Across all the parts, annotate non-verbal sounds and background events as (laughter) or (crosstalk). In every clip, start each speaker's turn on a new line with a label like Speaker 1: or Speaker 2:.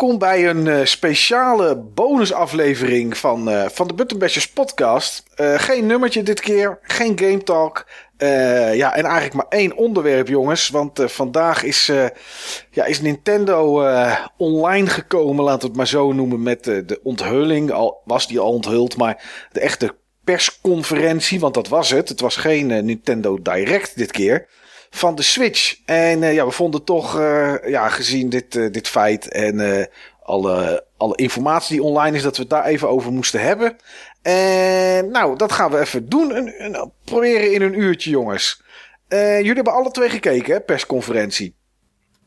Speaker 1: welkom bij een uh, speciale bonusaflevering van, uh, van de Buttonbashers podcast. Uh, geen nummertje dit keer, geen Game Talk. ja, en eigenlijk maar één onderwerp, jongens. Want vandaag is, ja, is Nintendo online gekomen, laten we het maar zo noemen, met de onthulling. Al was die al onthuld, maar de echte persconferentie, want dat was het. Het was geen Nintendo Direct dit keer van de Switch. En uh, ja, we vonden toch, uh, ja, gezien dit, uh, dit feit en alle, alle informatie die online is, dat we het daar even over moesten hebben. En nou, dat gaan we even doen. Een, een, proberen in een uurtje, jongens. jullie hebben alle twee gekeken, hè, persconferentie.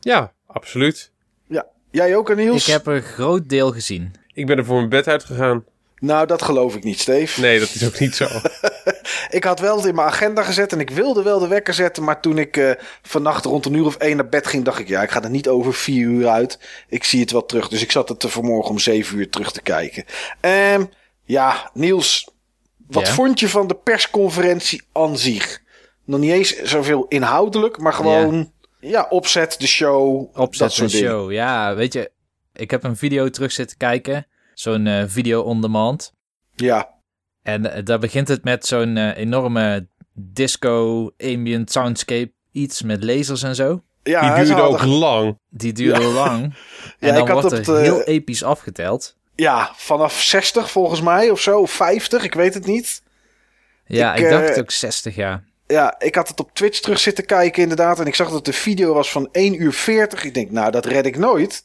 Speaker 2: Ja, absoluut.
Speaker 1: Ja, jij ook, Niels?
Speaker 3: Ik heb een groot deel gezien.
Speaker 2: Ik ben er voor mijn bed uitgegaan.
Speaker 1: Nou, dat geloof ik niet, Steve.
Speaker 2: Nee, dat is ook niet zo. (laughs)
Speaker 1: ik had wel het in mijn agenda gezet en ik wilde wel de wekker zetten. Maar toen ik uh, vannacht rond een uur of één naar bed ging, dacht ik... ja, ik ga er niet over vier uur uit. Ik zie het wel terug. Dus ik zat het er vanmorgen om zeven uur terug te kijken. Um, ja, Niels, wat vond je van de persconferentie aan zich? Nog niet eens zoveel inhoudelijk, maar gewoon... Ja, opzet de show.
Speaker 3: Opzet de show, ja. Weet je, ik heb een video terug zitten kijken... Zo'n uh, video on demand.
Speaker 1: Ja.
Speaker 3: En uh, daar begint het met zo'n uh, enorme disco ambient soundscape. Iets met lasers en zo.
Speaker 2: Ja, die duurde ook lang.
Speaker 3: Die duurde ja. lang. (laughs) En ja, dan wordt er het, heel episch afgeteld.
Speaker 1: Ja, vanaf 60 volgens mij of zo. 50, ik weet het niet.
Speaker 3: Ja, ik, ik dacht ook 60, ja.
Speaker 1: Ja, ik had het op Twitch terug zitten kijken inderdaad. En ik zag dat de video was van 1 uur 40. Ik denk, nou, dat red ik nooit.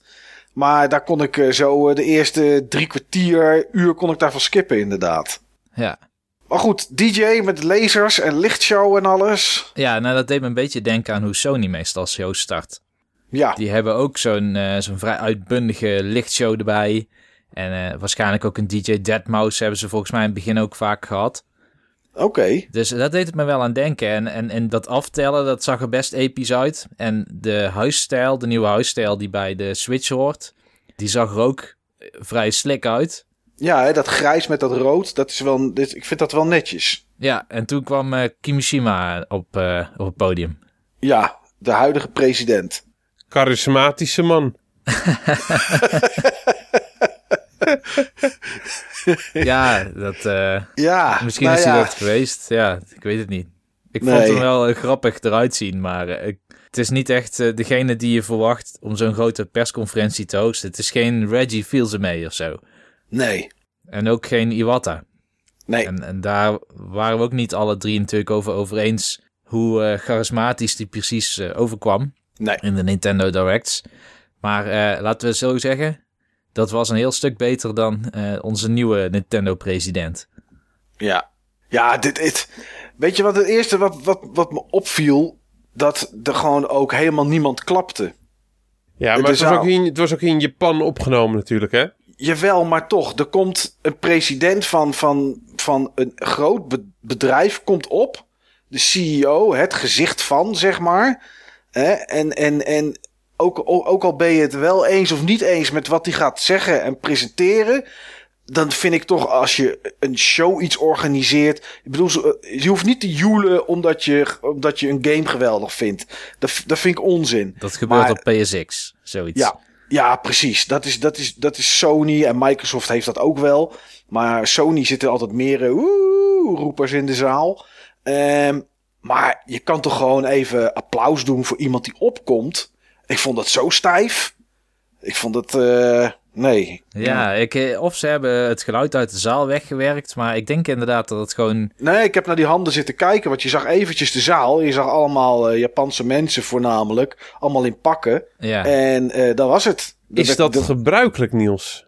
Speaker 1: Maar daar kon ik eh, zo eh, de eerste drie kwartier, uur kon ik daarvan skippen inderdaad.
Speaker 3: Ja.
Speaker 1: Maar goed, DJ met lasers en lichtshow en alles.
Speaker 3: Ja, nou dat deed me een beetje denken aan hoe Sony meestal shows start.
Speaker 1: Ja.
Speaker 3: Die hebben ook zo'n uh, zo'n vrij uitbundige lichtshow erbij. En uh, waarschijnlijk ook een DJ Deadmau5 hebben ze volgens mij in het begin ook vaak gehad.
Speaker 1: Oké.
Speaker 3: Dus dat deed het me wel aan denken. En, en, en dat aftellen, dat zag er best episch uit. En de huisstijl, de nieuwe huisstijl die bij de Switch hoort, die zag er ook vrij slik uit.
Speaker 1: Ja, hè, dat grijs met dat rood, dat is wel, dit, ik vind dat wel netjes.
Speaker 3: Ja, en toen kwam uh, Kimishima op, uh, op het podium.
Speaker 1: Ja, de huidige president.
Speaker 2: Charismatische man. (laughs)
Speaker 3: ja, dat, uh,
Speaker 1: ja,
Speaker 3: misschien nou is hij dat geweest. Ja, ik weet het niet. Ik vond hem wel grappig eruit zien, maar het is niet echt uh, degene die je verwacht om zo'n grote persconferentie te hosten. Het is geen Reggie Fils-Aimé of zo.
Speaker 1: Nee.
Speaker 3: En ook geen Iwata.
Speaker 1: Nee.
Speaker 3: En, en daar waren we ook niet alle drie natuurlijk over, over eens hoe uh, charismatisch die precies uh, overkwam.
Speaker 1: Nee.
Speaker 3: In de Nintendo Directs. Maar laten we zo zeggen, dat was een heel stuk beter dan onze nieuwe Nintendo-president.
Speaker 1: Ja. Ja, dit, dit. Weet je wat het eerste wat, wat, wat me opviel? dat er gewoon ook helemaal niemand klapte.
Speaker 2: Ja, maar het was, ook in, het was ook in Japan opgenomen natuurlijk, hè?
Speaker 1: Jawel, maar toch. Er komt een president van, van, van een groot bedrijf komt op. De CEO, het gezicht van, zeg maar. Hè? En, en, en ook, ook al ben je het wel eens of niet eens met wat hij gaat zeggen en presenteren dan vind ik toch als je een show iets organiseert. Ik bedoel, je hoeft niet te joelen omdat je, omdat je een game geweldig vindt. Dat, dat vind ik onzin.
Speaker 3: Dat gebeurt op PSX, zoiets.
Speaker 1: Ja, ja precies. Dat is, dat, is, dat is Sony en Microsoft heeft dat ook wel. Maar Sony zit er altijd meer uh, roepers in de zaal. Um, maar je kan toch gewoon even applaus doen voor iemand die opkomt. Ik vond dat zo stijf. Ik vond het. Uh, Nee.
Speaker 3: Ja, ik, eh, of ze hebben het geluid uit de zaal weggewerkt, maar ik denk inderdaad dat het gewoon...
Speaker 1: Nee, ik heb naar die handen zitten kijken, want je zag eventjes de zaal. Je zag allemaal uh, Japanse mensen voornamelijk, allemaal in pakken.
Speaker 3: Ja.
Speaker 1: En uh, dat was het.
Speaker 2: Is dat, gebruikelijk, Niels?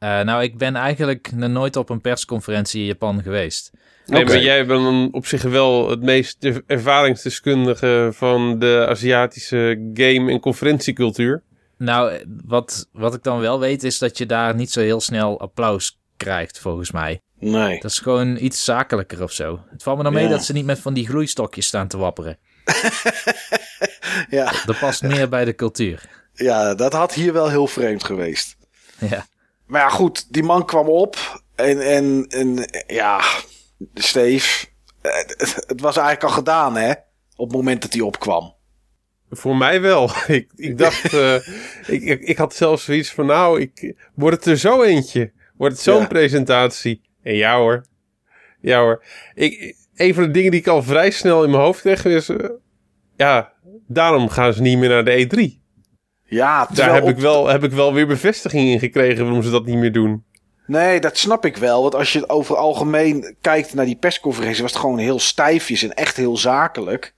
Speaker 3: Uh, nou, ik ben eigenlijk nog nooit op een persconferentie in Japan geweest.
Speaker 2: Nee, maar jij bent op zich wel het meest ervaringsdeskundige van de Aziatische game- en conferentiecultuur.
Speaker 3: Nou, wat, wat ik dan wel weet is dat je daar niet zo heel snel applaus krijgt, volgens mij.
Speaker 1: Nee.
Speaker 3: Dat is gewoon iets zakelijker of zo. Het valt me dan mee dat ze niet met van die gloeistokjes staan te wapperen. (laughs)
Speaker 1: ja.
Speaker 3: Dat past meer bij de cultuur.
Speaker 1: Ja, dat had hier wel heel vreemd geweest.
Speaker 3: Ja.
Speaker 1: Maar ja, goed, die man kwam op en, en, en ja, Steve, het, het was eigenlijk al gedaan, hè? Op het moment dat hij opkwam.
Speaker 2: Voor mij wel. (laughs) ik, ik (laughs) dacht, uh, ik, ik, ik, had zelfs zoiets van, nou, ik, wordt het er zo eentje? Wordt het zo'n presentatie? En ja hoor. Ja hoor. Ik, een van de dingen die ik al vrij snel in mijn hoofd kreeg is, uh, ja, daarom gaan ze niet meer naar de E3.
Speaker 1: Ja,
Speaker 2: daar heb, ik wel, heb ik wel weer bevestiging in gekregen waarom ze dat niet meer doen.
Speaker 1: Nee, dat snap ik wel. Want als je over het algemeen kijkt naar die persconferentie, was het gewoon heel stijfjes en echt heel zakelijk.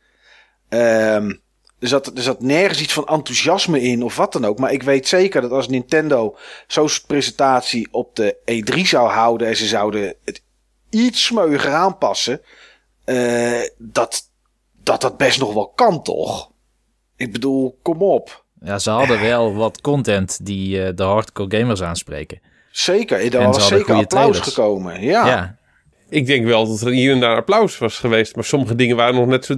Speaker 1: Um, er, zat, er zat nergens iets van enthousiasme in of wat dan ook. Maar ik weet zeker dat als Nintendo zo'n presentatie op de E3 zou houden en ze zouden het iets smeuiger aanpassen, uh, dat, dat dat best nog wel kan, toch? Ik bedoel, kom op.
Speaker 3: Ja, ze hadden wel wat content die uh, de hardcore gamers aanspreken.
Speaker 1: Zeker, er was zeker applaus gekomen. Ja. ja.
Speaker 2: Ik denk wel dat er hier en daar applaus was geweest. Maar sommige dingen waren nog net zo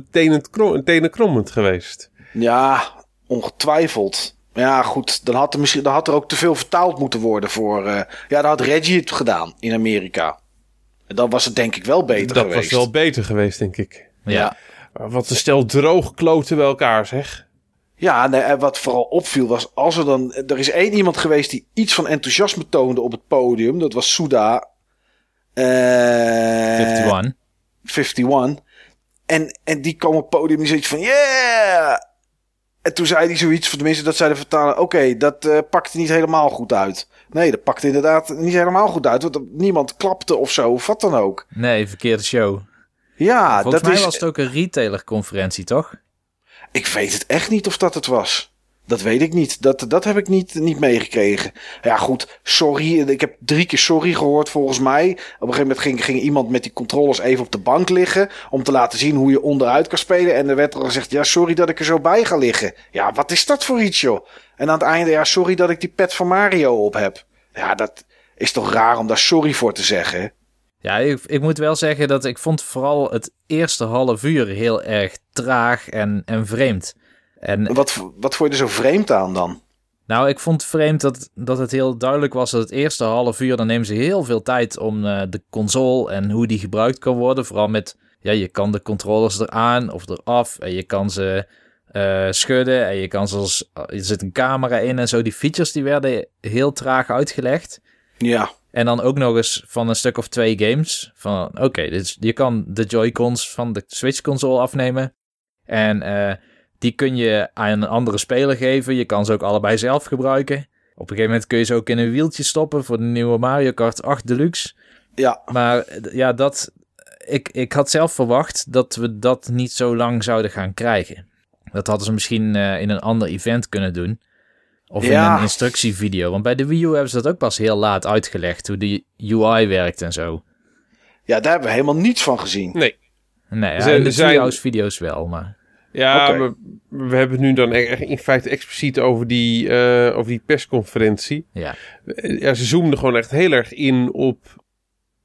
Speaker 2: tenenkrommend geweest.
Speaker 1: Ja, ongetwijfeld. Ja, goed. Dan had, er misschien, dan had er ook te veel vertaald moeten worden voor... Uh, ja, dan had Reggie het gedaan in Amerika. En dan was het denk ik wel beter
Speaker 2: dat
Speaker 1: geweest.
Speaker 2: Dat was wel beter geweest, denk ik. Ja. Wat een stel droog kloten bij elkaar, zeg.
Speaker 1: Ja, nee, en wat vooral opviel was, als er dan... Er is één iemand geweest die iets van enthousiasme toonde op het podium. Dat was Suda. Uh,
Speaker 3: 51.
Speaker 1: 51. En, en die kwam op het podium en zoiets van... Yeah! En toen zei hij zoiets, voor tenminste dat zei de vertaler... Oké, dat uh, pakte niet helemaal goed uit. Nee, dat pakte inderdaad niet helemaal goed uit. Want niemand klapte of zo, of wat dan ook.
Speaker 3: Nee, verkeerde show.
Speaker 1: Ja,
Speaker 3: Volgens
Speaker 1: dat
Speaker 3: mij
Speaker 1: is...
Speaker 3: was het ook een retailerconferentie, toch?
Speaker 1: Ik weet het echt niet of dat het was. Dat weet ik niet. Dat, dat heb ik niet, niet meegekregen. Ja, goed. Sorry. Ik heb drie keer sorry gehoord volgens mij. Op een gegeven moment ging, ging iemand met die controllers even op de bank liggen. Om te laten zien hoe je onderuit kan spelen. En er werd er gezegd: Ja, sorry dat ik er zo bij ga liggen. Ja, wat is dat voor iets, joh? En aan het einde: Ja, sorry dat ik die pet van Mario op heb. Ja, dat is toch raar om daar sorry voor te zeggen.
Speaker 3: Ja, ik, ik moet wel zeggen dat ik vond vooral het eerste half uur heel erg traag en, en vreemd. En,
Speaker 1: wat, wat vond je er zo vreemd aan dan?
Speaker 3: Nou, ik vond het vreemd dat, dat het heel duidelijk was dat het eerste half uur... dan nemen ze heel veel tijd om uh, de console en hoe die gebruikt kan worden. Vooral met, ja, je kan de controllers eraan of eraf en je kan ze uh, schudden... en je kan ze, er zit een camera in en zo. Die features die werden heel traag uitgelegd.
Speaker 1: Ja.
Speaker 3: En dan ook nog eens van een stuk of twee games. Van oké, okay, dus je kan de Joy-Cons van de Switch-console afnemen. En uh, die kun je aan een andere speler geven. Je kan ze ook allebei zelf gebruiken. Op een gegeven moment kun je ze ook in een wieltje stoppen voor de nieuwe Mario Kart 8 Deluxe.
Speaker 1: Ja.
Speaker 3: Maar ja, dat. Ik, ik had zelf verwacht dat we dat niet zo lang zouden gaan krijgen. Dat hadden ze misschien uh, in een ander event kunnen doen. Of ja. in een instructievideo. Want bij de Wii U hebben ze dat ook pas heel laat uitgelegd. Hoe de UI werkt en zo.
Speaker 1: Ja, daar hebben we helemaal niets van gezien.
Speaker 2: Nee.
Speaker 3: Nee, ja, in de zijn... video's wel, maar...
Speaker 2: Ja, okay. we, we, hebben het nu dan echt in feite expliciet over die, uh, over die persconferentie.
Speaker 3: Ja.
Speaker 2: ja. Ze zoomden gewoon echt heel erg in op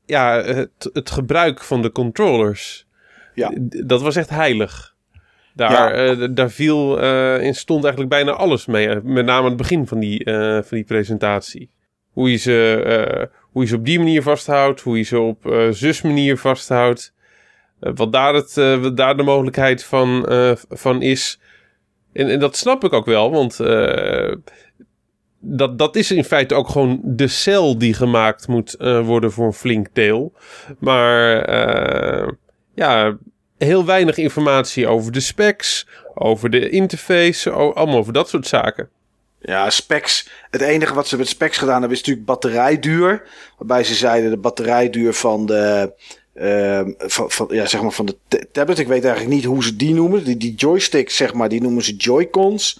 Speaker 2: ja, het, het gebruik van de controllers.
Speaker 1: Ja.
Speaker 2: Dat was echt heilig. Daar, ja. uh, daar viel uh, in stond eigenlijk bijna alles mee. Met name het begin van die, van die presentatie. Hoe je, ze, hoe je ze op die manier vasthoudt. Hoe je ze op zus manier vasthoudt. Eh, wat, daar het, wat daar de mogelijkheid van, uh, van is. En, en, dat snap ik ook wel, want dat, dat is in feite ook gewoon de cel die gemaakt moet worden voor een flink deel. Maar ja, heel weinig informatie over de specs, over de interface, allemaal over dat soort zaken.
Speaker 1: Ja, specs. Het enige wat ze met specs gedaan hebben is natuurlijk batterijduur. Waarbij ze zeiden de batterijduur van de Uh, van, van, ja, zeg maar van de tablet. Ik weet eigenlijk niet hoe ze die noemen. Die, die joysticks, zeg maar, die noemen ze Joy-Cons.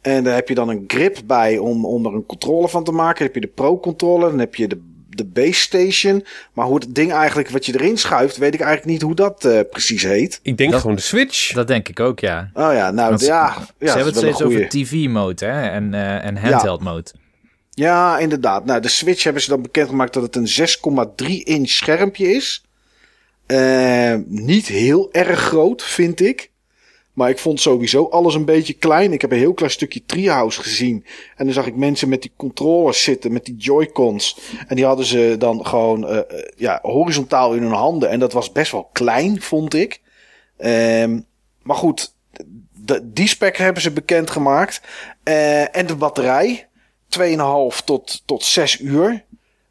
Speaker 1: En daar heb je dan een grip bij om, om er een controle van te maken. Dan heb je de Pro-controller, dan heb je de, de Base Station. Maar hoe het ding eigenlijk, wat je erin schuift, weet ik eigenlijk niet hoe dat uh, precies heet.
Speaker 2: Ik denk
Speaker 3: dat,
Speaker 2: gewoon de Switch.
Speaker 3: Dat denk ik ook, ja.
Speaker 1: Oh ja, nou Want, ja. ja.
Speaker 3: Ze hebben het steeds over TV-mode hè? en, uh, en handheld-mode.
Speaker 1: Ja. Ja, inderdaad. Nou, de Switch hebben ze dan bekendgemaakt dat het een 6,3 inch schermpje is. Uh, niet heel erg groot, vind ik. Maar ik vond sowieso alles een beetje klein. Ik heb een heel klein stukje Treehouse gezien. En dan zag ik mensen met die controllers zitten, met die Joy-Cons. En die hadden ze dan gewoon uh, ja, horizontaal in hun handen. En dat was best wel klein, vond ik. Um, maar goed, de, die spec hebben ze bekendgemaakt. Uh, en de batterij. 2,5 tot, tot 6 uur.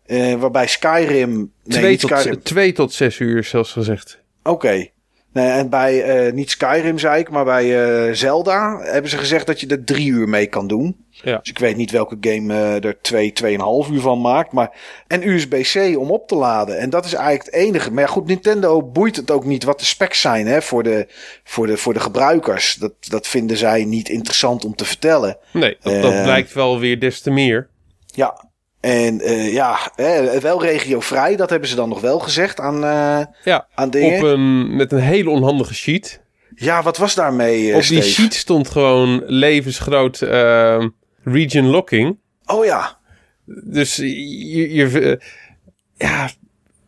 Speaker 1: Uh, waarbij Skyrim...
Speaker 2: Nee, 2 tot, Skyrim. 2 tot 6 uur zelfs gezegd.
Speaker 1: Oké. Okay. Nee, en bij, uh, niet Skyrim zei ik, maar bij uh, Zelda hebben ze gezegd dat je er drie uur mee kan doen. Ja. Dus ik weet niet welke game uh, er twee, tweeënhalf uur van maakt. Maar, en USB-C om op te laden. En dat is eigenlijk het enige. Maar ja, goed, Nintendo boeit het ook niet wat de specs zijn hè, voor, de, voor, de, voor de gebruikers. Dat, dat vinden zij niet interessant om te vertellen.
Speaker 2: Nee, dat, dat blijkt wel weer des te meer.
Speaker 1: Ja, en uh, ja, hè, wel regiovrij, dat hebben ze dan nog wel gezegd aan, uh, ja, aan dingen.
Speaker 2: Op een, met een hele onhandige sheet.
Speaker 1: Ja, wat was daarmee?
Speaker 2: Uh, op die sheet stond gewoon levensgroot ehm, region locking.
Speaker 1: Oh ja.
Speaker 2: Dus je, je ja,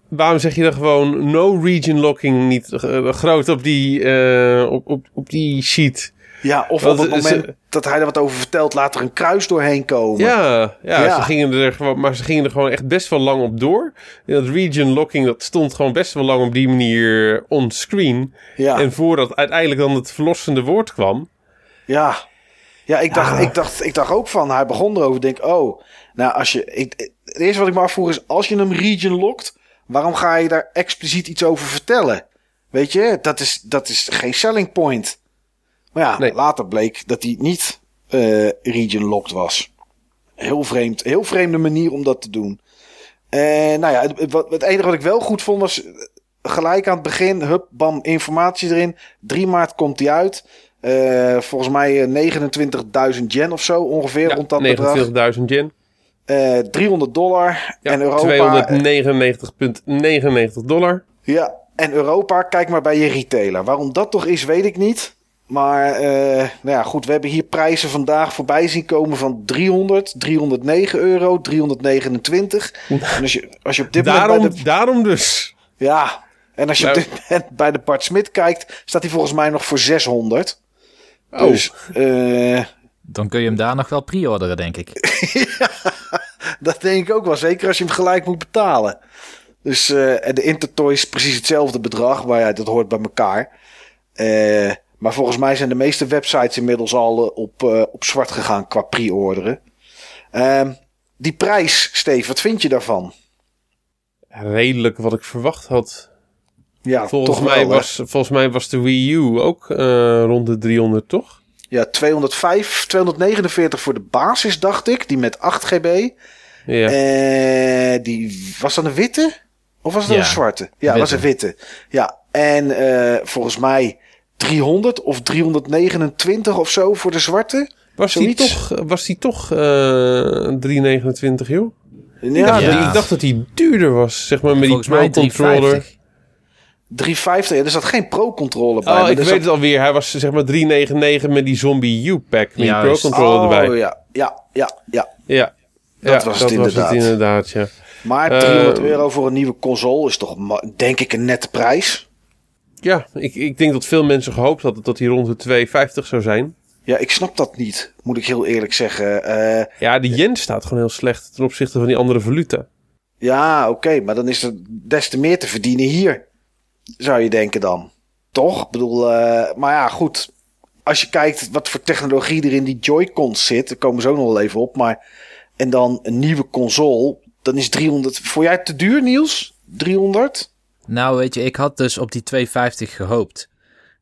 Speaker 2: waarom zeg je dan gewoon no region locking niet groot op die, op, op, op die sheet?
Speaker 1: Ja, of op het moment dat hij er wat over vertelt, laat er een kruis doorheen komen.
Speaker 2: Ja, ja, Ze gingen er gewoon, maar ze gingen er gewoon echt best wel lang op door. dat region locking, dat stond gewoon best wel lang op die manier on screen. Ja. En voordat uiteindelijk dan het verlossende woord kwam.
Speaker 1: Ja, ja, ik, Dacht, ik, dacht, ik dacht ook van, hij begon erover, denk, oh, nou als je, ik, het eerste wat ik me afvroeg is, als je hem region lokt, waarom ga je daar expliciet iets over vertellen? Weet je, dat is, dat is geen selling point. Maar ja, later bleek dat hij niet uh, region locked was. Heel vreemd. Heel vreemde manier om dat te doen. En nou ja, het, wat, het enige wat ik wel goed vond was gelijk aan het begin, hup, bam, informatie erin. 3 maart komt hij uit. Uh, volgens mij 29.000 yen of zo ongeveer
Speaker 2: ja,
Speaker 1: rond dat
Speaker 2: 29.000 yen.
Speaker 1: Uh, 300 dollar. Ja, en Europa...
Speaker 2: 299,99 dollar.
Speaker 1: Ja, en Europa, kijk maar bij je retailer. Waarom dat toch is, weet ik niet. Maar uh, nou ja, goed, we hebben hier prijzen vandaag voorbij zien komen van 300, 309 euro, 329. En als je, als je op dit
Speaker 2: daarom,
Speaker 1: moment bij
Speaker 2: de, daarom dus.
Speaker 1: Ja, en als je nou. op dit moment bij de Bart Smit kijkt, staat hij volgens mij nog voor 600. Oh. Dus, uh,
Speaker 3: Dan kun je hem daar nog wel pre-orderen, denk ik. (laughs)
Speaker 1: ja, dat denk ik ook wel. Zeker als je hem gelijk moet betalen. Dus, uh, en de Intertoy is precies hetzelfde bedrag, maar ja, dat hoort bij elkaar. Eh maar volgens mij zijn de meeste websites inmiddels al uh, op, uh, op zwart gegaan qua pre-orderen. Uh, die prijs, Steve, wat vind je daarvan?
Speaker 2: Redelijk wat ik verwacht had.
Speaker 1: Ja,
Speaker 2: volgens, mij,
Speaker 1: wel,
Speaker 2: was, volgens mij was de Wii U ook uh, rond de 300, toch?
Speaker 1: Ja, 205, 249 voor de basis, dacht ik. Die met 8 GB. Ja. die, was dat een witte? Of was dat ja, een zwarte? Ja, witte. was een witte. Ja, en volgens mij 300 of 329 of zo voor de zwarte.
Speaker 2: Was die toch, was die toch uh, 329, joh? Ja, ja. ik dacht dat die duurder was, zeg maar, met Volgens die Pro-controller.
Speaker 1: 350, ja, er zat geen Pro-controller bij.
Speaker 2: Oh, ik weet het alweer. Hij was zeg maar 399 met die Zombie U-pack met die Pro-controller
Speaker 1: oh,
Speaker 2: erbij.
Speaker 1: ja, ja, ja, ja.
Speaker 2: Ja,
Speaker 1: dat ja, was, het,
Speaker 2: dat
Speaker 1: inderdaad.
Speaker 2: was het inderdaad. ja.
Speaker 1: Maar 300 uh, euro voor een nieuwe console is toch, denk ik, een nette prijs.
Speaker 2: Ja, ik, ik denk dat veel mensen gehoopt hadden dat hij rond de 2,50 zou zijn.
Speaker 1: Ja, ik snap dat niet, moet ik heel eerlijk zeggen. Uh,
Speaker 2: ja, de yen staat gewoon heel slecht ten opzichte van die andere valuta.
Speaker 1: Ja, oké, okay, maar dan is er des te meer te verdienen hier. Zou je denken dan. Toch? Ik bedoel, uh, maar ja, goed. Als je kijkt wat voor technologie er in die Joy-Cons zit, daar komen we zo nog wel even op. Maar, en dan een nieuwe console, dan is 300. Vond jij het te duur, Niels? 300?
Speaker 3: Nou, weet je, ik had dus op die 250 gehoopt.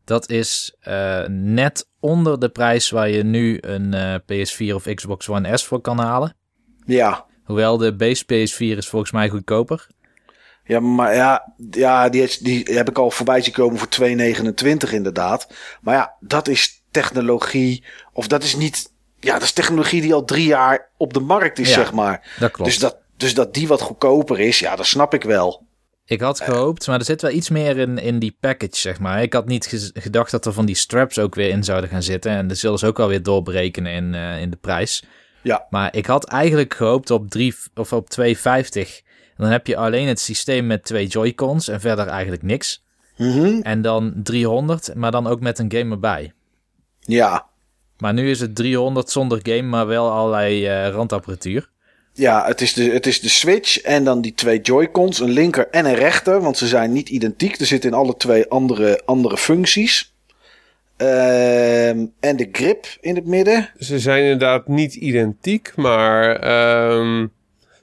Speaker 3: Dat is uh, net onder de prijs waar je nu een uh, PS4 of Xbox One S voor kan halen.
Speaker 1: Ja.
Speaker 3: Hoewel de base PS4 is volgens mij goedkoper.
Speaker 1: Ja, maar ja, ja die, die heb ik al voorbij zien komen voor 2,29 inderdaad. Maar ja, dat is technologie. Of dat is niet. Ja, dat is technologie die al drie jaar op de markt is,
Speaker 3: ja,
Speaker 1: zeg maar.
Speaker 3: Dat klopt.
Speaker 1: Dus dat, dus dat die wat goedkoper is, ja, dat snap ik wel.
Speaker 3: Ik had gehoopt, maar er zit wel iets meer in, in die package, zeg maar. Ik had niet gedacht dat er van die straps ook weer in zouden gaan zitten. En dat zullen ze ook wel weer doorberekenen in, uh, in de prijs.
Speaker 1: Ja.
Speaker 3: Maar ik had eigenlijk gehoopt op, drie, of op 2,50. Dan heb je alleen het systeem met twee Joy-Cons en verder eigenlijk niks.
Speaker 1: Mm -hmm.
Speaker 3: En dan 300, maar dan ook met een game erbij.
Speaker 1: Ja.
Speaker 3: Maar nu is het 300 zonder game, maar wel allerlei uh, randapparatuur.
Speaker 1: Ja, het is, de, het is de Switch en dan die twee Joy-Cons, een linker en een rechter, want ze zijn niet identiek. Er zitten in alle twee andere, andere functies. Ehm, en de grip in het midden.
Speaker 2: Ze zijn inderdaad niet identiek, maar ehm,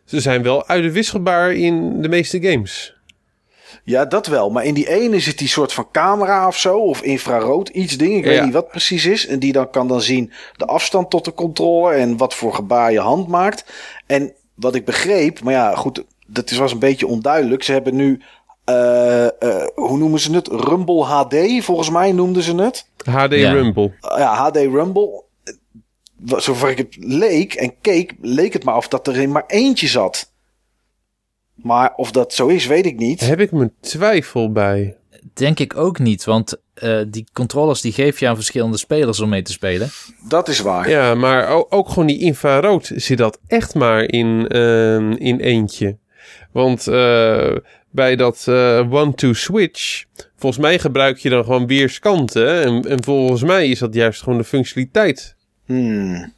Speaker 2: ze zijn wel uitwisselbaar in de meeste games.
Speaker 1: Ja, dat wel. Maar in die ene zit die soort van camera of zo. Of infrarood iets ding. Ik weet niet wat precies is. En die dan kan dan zien de afstand tot de controller. En wat voor gebaar je hand maakt. En wat ik begreep. Maar ja, goed. Dat is, was een beetje onduidelijk. Ze hebben nu uh, uh, hoe noemen ze het? Rumble HD, volgens mij noemden ze het.
Speaker 2: HD Rumble.
Speaker 1: Uh, ja, HD Rumble. Zover ik het leek en keek, leek het maar of dat er in maar eentje zat. Maar of dat zo is, weet ik niet.
Speaker 2: heb ik mijn twijfel bij.
Speaker 3: Denk ik ook niet, want uh, die controllers die geef je aan verschillende spelers om mee te spelen.
Speaker 1: Dat is waar.
Speaker 2: Ja, maar ook, ook gewoon die infrarood zit dat echt maar in, uh, in eentje. Want uh, bij dat uh, one-two switch, volgens mij gebruik je dan gewoon weerskanten. En, en volgens mij is dat juist gewoon de functionaliteit.
Speaker 1: Hmm.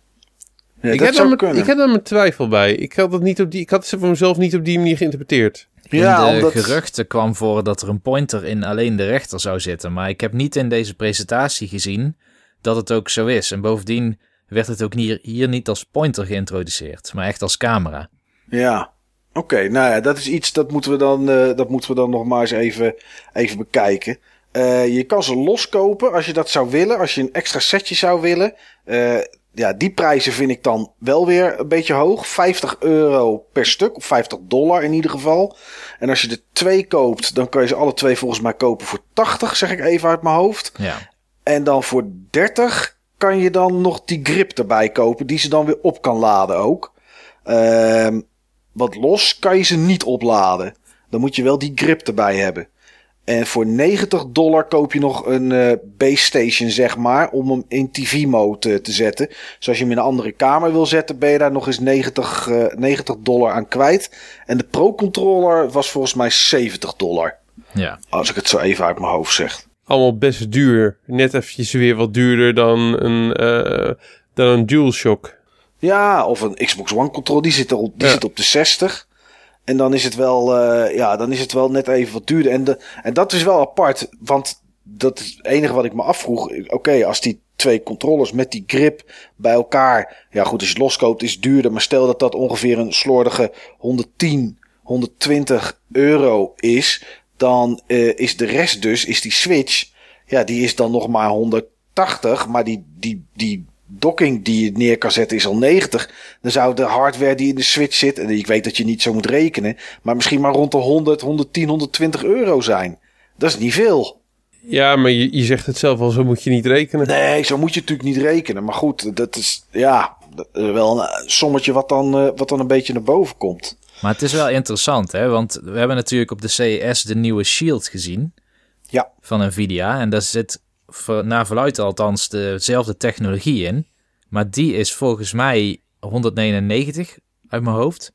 Speaker 1: Ja,
Speaker 2: ik, heb mijn, ik heb daar mijn twijfel bij. Ik had, dat niet op die, ik had ze voor mezelf niet op die manier geïnterpreteerd.
Speaker 3: Ja, in de omdat... geruchten kwam voor dat er een pointer in alleen de rechter zou zitten. Maar ik heb niet in deze presentatie gezien dat het ook zo is. En bovendien werd het ook hier, hier niet als pointer geïntroduceerd, maar echt als camera.
Speaker 1: Ja, oké. nou ja, dat is iets dat moeten we dan, uh, dat moeten we dan nog maar eens even, even bekijken. Uh, je kan ze loskopen als je dat zou willen. Als je een extra setje zou willen. Uh, ja, die prijzen vind ik dan wel weer een beetje hoog. 50 euro per stuk, of 50 dollar in ieder geval. En als je er twee koopt, dan kan je ze alle twee volgens mij kopen voor 80, zeg ik even uit mijn hoofd.
Speaker 3: Ja.
Speaker 1: En dan voor 30 kan je dan nog die grip erbij kopen, die ze dan weer op kan laden ook. Uh, want los kan je ze niet opladen. Dan moet je wel die grip erbij hebben. En voor 90 dollar koop je nog een uh, base station, zeg maar, om hem in TV-mode te zetten. Dus als je hem in een andere kamer wil zetten, ben je daar nog eens 90, uh, 90 dollar aan kwijt. En de Pro-controller was volgens mij 70 dollar.
Speaker 3: Ja.
Speaker 1: Als ik het zo even uit mijn hoofd zeg.
Speaker 2: Allemaal best duur. Net eventjes weer wat duurder dan een, uh, dan een DualShock.
Speaker 1: Ja, of een Xbox One controller, die zit, er op, die ja. zit op de 60. En dan is het wel, uh, ja, dan is het wel net even wat duurder. En, de, en dat is wel apart, want dat is het enige wat ik me afvroeg. Oké, als die twee controllers met die grip bij elkaar. Ja, goed, als je het loskoopt is het duurder. Maar stel dat dat ongeveer een slordige 110, 120 euro is. Dan uh, is de rest dus, is die Switch. Ja, die is dan nog maar 180. Maar die, die, die docking die je neer kan zetten is al 90. Dan zou de hardware die in de Switch zit, en ik weet dat je niet zo moet rekenen, maar misschien maar rond de 100, 110, 120 euro zijn. Dat is niet veel.
Speaker 2: Ja, maar je, je zegt het zelf al, zo moet je niet rekenen.
Speaker 1: Nee, zo moet je natuurlijk niet rekenen. Maar goed, dat is ja, wel een sommetje wat dan, uh, wat dan een beetje naar boven komt.
Speaker 3: Maar het is wel interessant, hè? Want we hebben natuurlijk op de CES de nieuwe Shield gezien.
Speaker 1: Ja.
Speaker 3: Van Nvidia. En daar zit naar verluidt althans dezelfde technologie in. Maar die is volgens mij 199 uit mijn hoofd.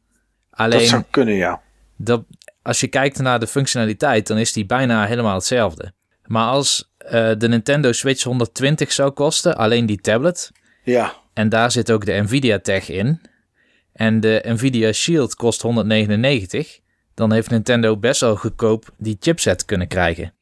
Speaker 1: Alleen, dat zou kunnen, ja.
Speaker 3: Dat, als je kijkt naar de functionaliteit, dan is die bijna helemaal hetzelfde. Maar als uh, de Nintendo Switch 120 zou kosten, alleen die tablet.
Speaker 1: Ja.
Speaker 3: En daar zit ook de Nvidia Tech in. En de Nvidia Shield kost 199. Dan heeft Nintendo best wel goedkoop die chipset kunnen krijgen.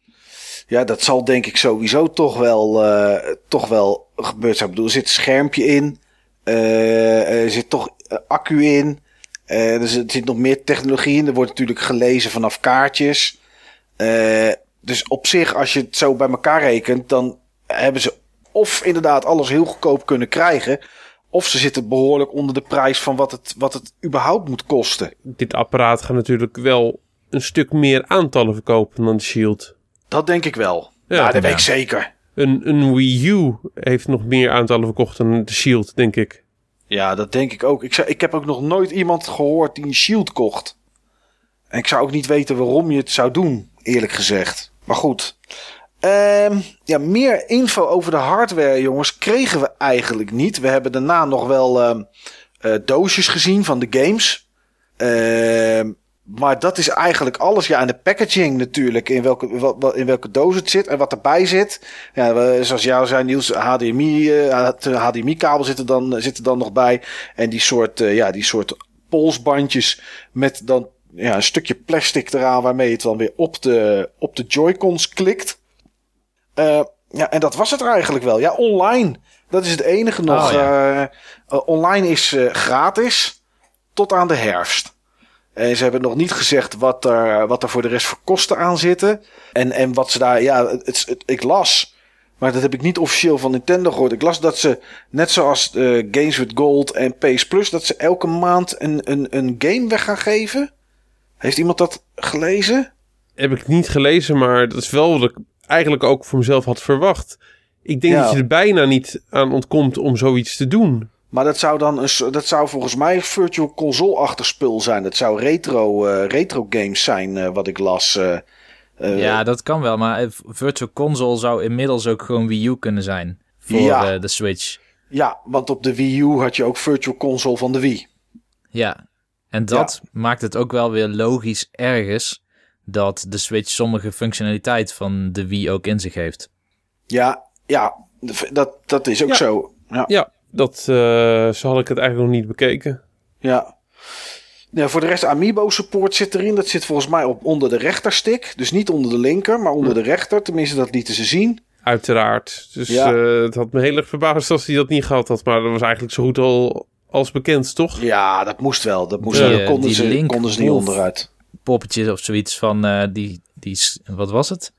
Speaker 1: Ja, dat zal denk ik sowieso toch wel, uh, toch wel gebeurd zijn. Bedoel, er zit een schermpje in. Uh, er zit toch accu in. Uh, er zit nog meer technologie in. Er wordt natuurlijk gelezen vanaf kaartjes. dus op zich, als je het zo bij elkaar rekent, dan hebben ze of inderdaad alles heel goedkoop kunnen krijgen. Of ze zitten behoorlijk onder de prijs van wat het, wat het überhaupt moet kosten.
Speaker 2: Dit apparaat gaat natuurlijk wel een stuk meer aantallen verkopen dan de Shield.
Speaker 1: Dat denk ik wel. Ja, dat weet ik zeker.
Speaker 2: Een, een Wii U heeft nog meer aantallen verkocht dan de Shield, denk ik.
Speaker 1: Ja, dat denk ik ook. Ik, zou, ik heb ook nog nooit iemand gehoord die een Shield kocht. En ik zou ook niet weten waarom je het zou doen, eerlijk gezegd. Maar goed. Um, ja, meer info over de hardware, jongens, kregen we eigenlijk niet. We hebben daarna nog wel uh, uh, doosjes gezien van de games. Uh, maar dat is eigenlijk alles. Ja, en de packaging natuurlijk. In welke, in welke doos het zit en wat erbij zit. Ja, zoals jou zei, Niels, HDMI, HDMI-kabel zit er, dan, zit er dan nog bij. En die soort, uh, ja, die soort polsbandjes met dan ja, een stukje plastic eraan waarmee het dan weer op de, op de Joy-Cons klikt. Uh, ja, en dat was het eigenlijk wel. Ja, online. Dat is het enige nog.
Speaker 3: Oh, ja.
Speaker 1: Eh, eh, online is eh, gratis tot aan de herfst. En ze hebben nog niet gezegd wat er, wat er voor de rest voor kosten aan zitten. En, en wat ze daar. Ja, het, het- ik las. Maar dat heb ik niet officieel van Nintendo gehoord. Ik las dat ze, net zoals eh, Games with Gold en PS Plus, dat ze elke maand een, een, een game weg gaan geven. Heeft iemand dat gelezen?
Speaker 2: Heb ik niet gelezen, maar dat is wel wat ik eigenlijk ook voor mezelf had verwacht. Ik denk
Speaker 1: Ja.
Speaker 2: dat je er bijna niet aan ontkomt om zoiets te doen.
Speaker 1: Maar dat zou dan een, dat zou volgens mij virtual console-achtig spul zijn. Dat zou retro, eh, retro games zijn, eh, wat ik las. eh.
Speaker 3: Ja, dat kan wel. Maar Virtual Console zou inmiddels ook gewoon Wii U kunnen zijn. Voor
Speaker 1: Ja.
Speaker 3: eh, de Switch.
Speaker 1: ja, want op de Wii U had je ook virtual console van de Wii.
Speaker 3: Ja. En dat maakt het ook wel weer logisch ergens dat de Switch sommige functionaliteit van de Wii ook in zich heeft.
Speaker 1: Ja, ja, dat, dat is ook
Speaker 2: Ja.
Speaker 1: zo. Ja,
Speaker 2: Ja, dat, eh, zo had ik het eigenlijk nog niet bekeken.
Speaker 1: ja. Ja, voor de rest, Amiibo support zit erin. Dat zit volgens mij op onder de rechterstick. Dus niet onder de linker, maar onder de rechter. Tenminste, dat lieten ze zien.
Speaker 2: Uiteraard. Dus
Speaker 1: Ja.
Speaker 2: eh, het had me heel erg verbaasd als hij dat niet gehad had. Maar dat was eigenlijk zo goed al als bekend, toch?
Speaker 1: Ja, dat moest wel. Dat moest
Speaker 3: Die, eh,
Speaker 1: konden,
Speaker 3: die
Speaker 1: ze, konden ze niet onderuit.
Speaker 3: Poppetje of zoiets van eh, die, die, wat was het?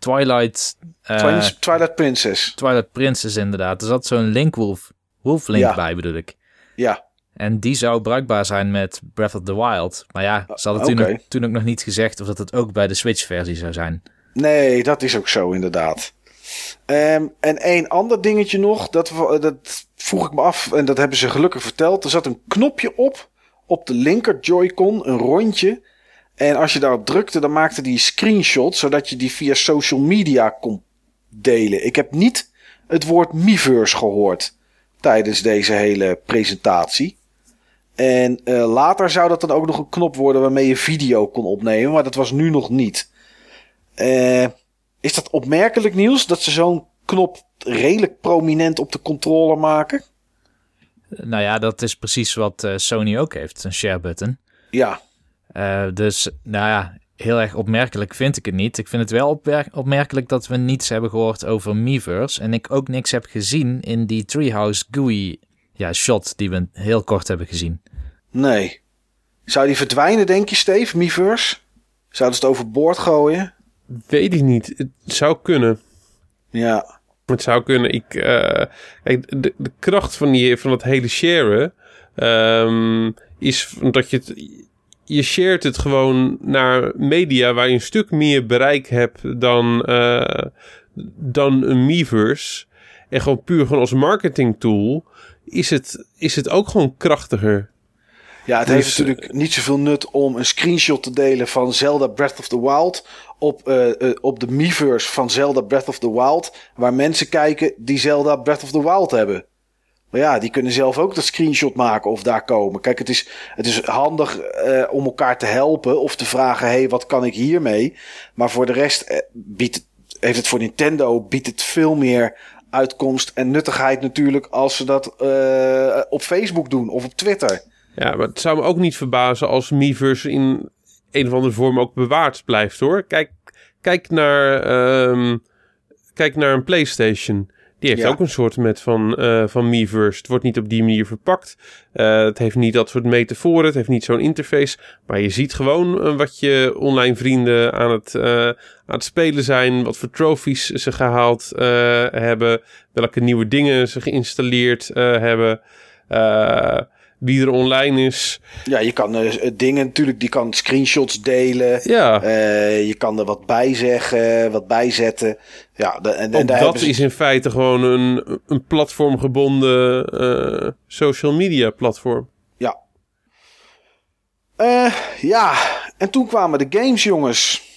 Speaker 3: Twilight, eh,
Speaker 1: Twilight, Princess.
Speaker 3: Twilight Princess inderdaad. Er zat zo'n Linkwolf, Wolf Link
Speaker 1: Ja.
Speaker 3: bij bedoel ik.
Speaker 1: Ja,
Speaker 3: En die zou bruikbaar zijn met Breath of the Wild. Maar ja, ze hadden toen, ook, toen ook nog niet gezegd of dat het ook bij de Switch-versie zou zijn.
Speaker 1: Nee, dat is ook zo inderdaad. Ehm, en één ander dingetje nog, dat, dat vroeg ik me af en dat hebben ze gelukkig verteld. Er zat een knopje op, op de linker Joy-Con, een rondje. En als je daarop drukte, dan maakte die screenshot, zodat je die via social media kon delen. Ik heb niet het woord Miiverse gehoord tijdens deze hele presentatie. En eh, later zou dat dan ook nog een knop worden waarmee je video kon opnemen, maar dat was nu nog niet. Eh, is dat opmerkelijk nieuws dat ze zo'n knop redelijk prominent op de controller maken?
Speaker 3: Nou ja, dat is precies wat eh, Sony ook heeft, een share button.
Speaker 1: Ja,
Speaker 3: Eh, dus, nou ja, heel erg opmerkelijk vind ik het niet. Ik vind het wel opmerkelijk dat we niets hebben gehoord over Miiverse. En ik ook niks heb gezien in die Treehouse GUI ja, shot die we heel kort hebben gezien.
Speaker 1: nee. Zou die verdwijnen, denk je, Steve? Miiverse? Zouden ze het overboord gooien?
Speaker 2: Weet ik niet. Het zou kunnen.
Speaker 1: Ja,
Speaker 2: Het zou kunnen. Ik, eh, kijk, de, de kracht van, die, van dat hele sharen ehm, is dat je het. Je shared het gewoon naar media waar je een stuk meer bereik hebt dan, eh, dan een Miiverse. En gewoon puur gewoon als marketing tool is het, is het ook gewoon krachtiger.
Speaker 1: ja het
Speaker 2: Dus,
Speaker 1: heeft natuurlijk niet zoveel nut om een screenshot te delen van Zelda Breath of the Wild op, eh, eh, op de Miiverse van Zelda Breath of the Wild, waar mensen kijken die Zelda Breath of the Wild hebben. Maar ja, die kunnen zelf ook dat screenshot maken of daar komen. Kijk, het is, het is handig eh, om elkaar te helpen of te vragen: hé, hey, wat kan ik hiermee? Maar voor de rest eh, biedt heeft het voor Nintendo biedt het veel meer uitkomst en nuttigheid natuurlijk als ze dat eh, op Facebook doen of op Twitter.
Speaker 2: Ja, maar het zou me ook niet verbazen als Miiverse in een of andere vorm ook bewaard blijft hoor. Kijk, kijk, naar, ehm, kijk naar een PlayStation. Die heeft
Speaker 1: Ja.
Speaker 2: ook een soort met van, eh van Miiverse. Het wordt niet op die manier verpakt. Eh, het heeft niet dat soort metaforen. Het heeft niet zo'n interface. Maar je ziet gewoon eh, wat je online vrienden aan het, aan het spelen zijn. Wat voor trophies ze gehaald eh, hebben. Welke nieuwe dingen ze geïnstalleerd hebben. Wie er online is.
Speaker 1: Ja, je kan eh, dingen natuurlijk, die kan screenshots delen.
Speaker 2: Ja,
Speaker 1: Eh, je kan er wat bij zeggen, wat bijzetten. Ja, de- en, en daar
Speaker 2: dat
Speaker 1: ze-
Speaker 2: is in feite gewoon een, een platformgebonden eh, social media platform.
Speaker 1: Ja. Eh, ja, en toen kwamen de games, jongens.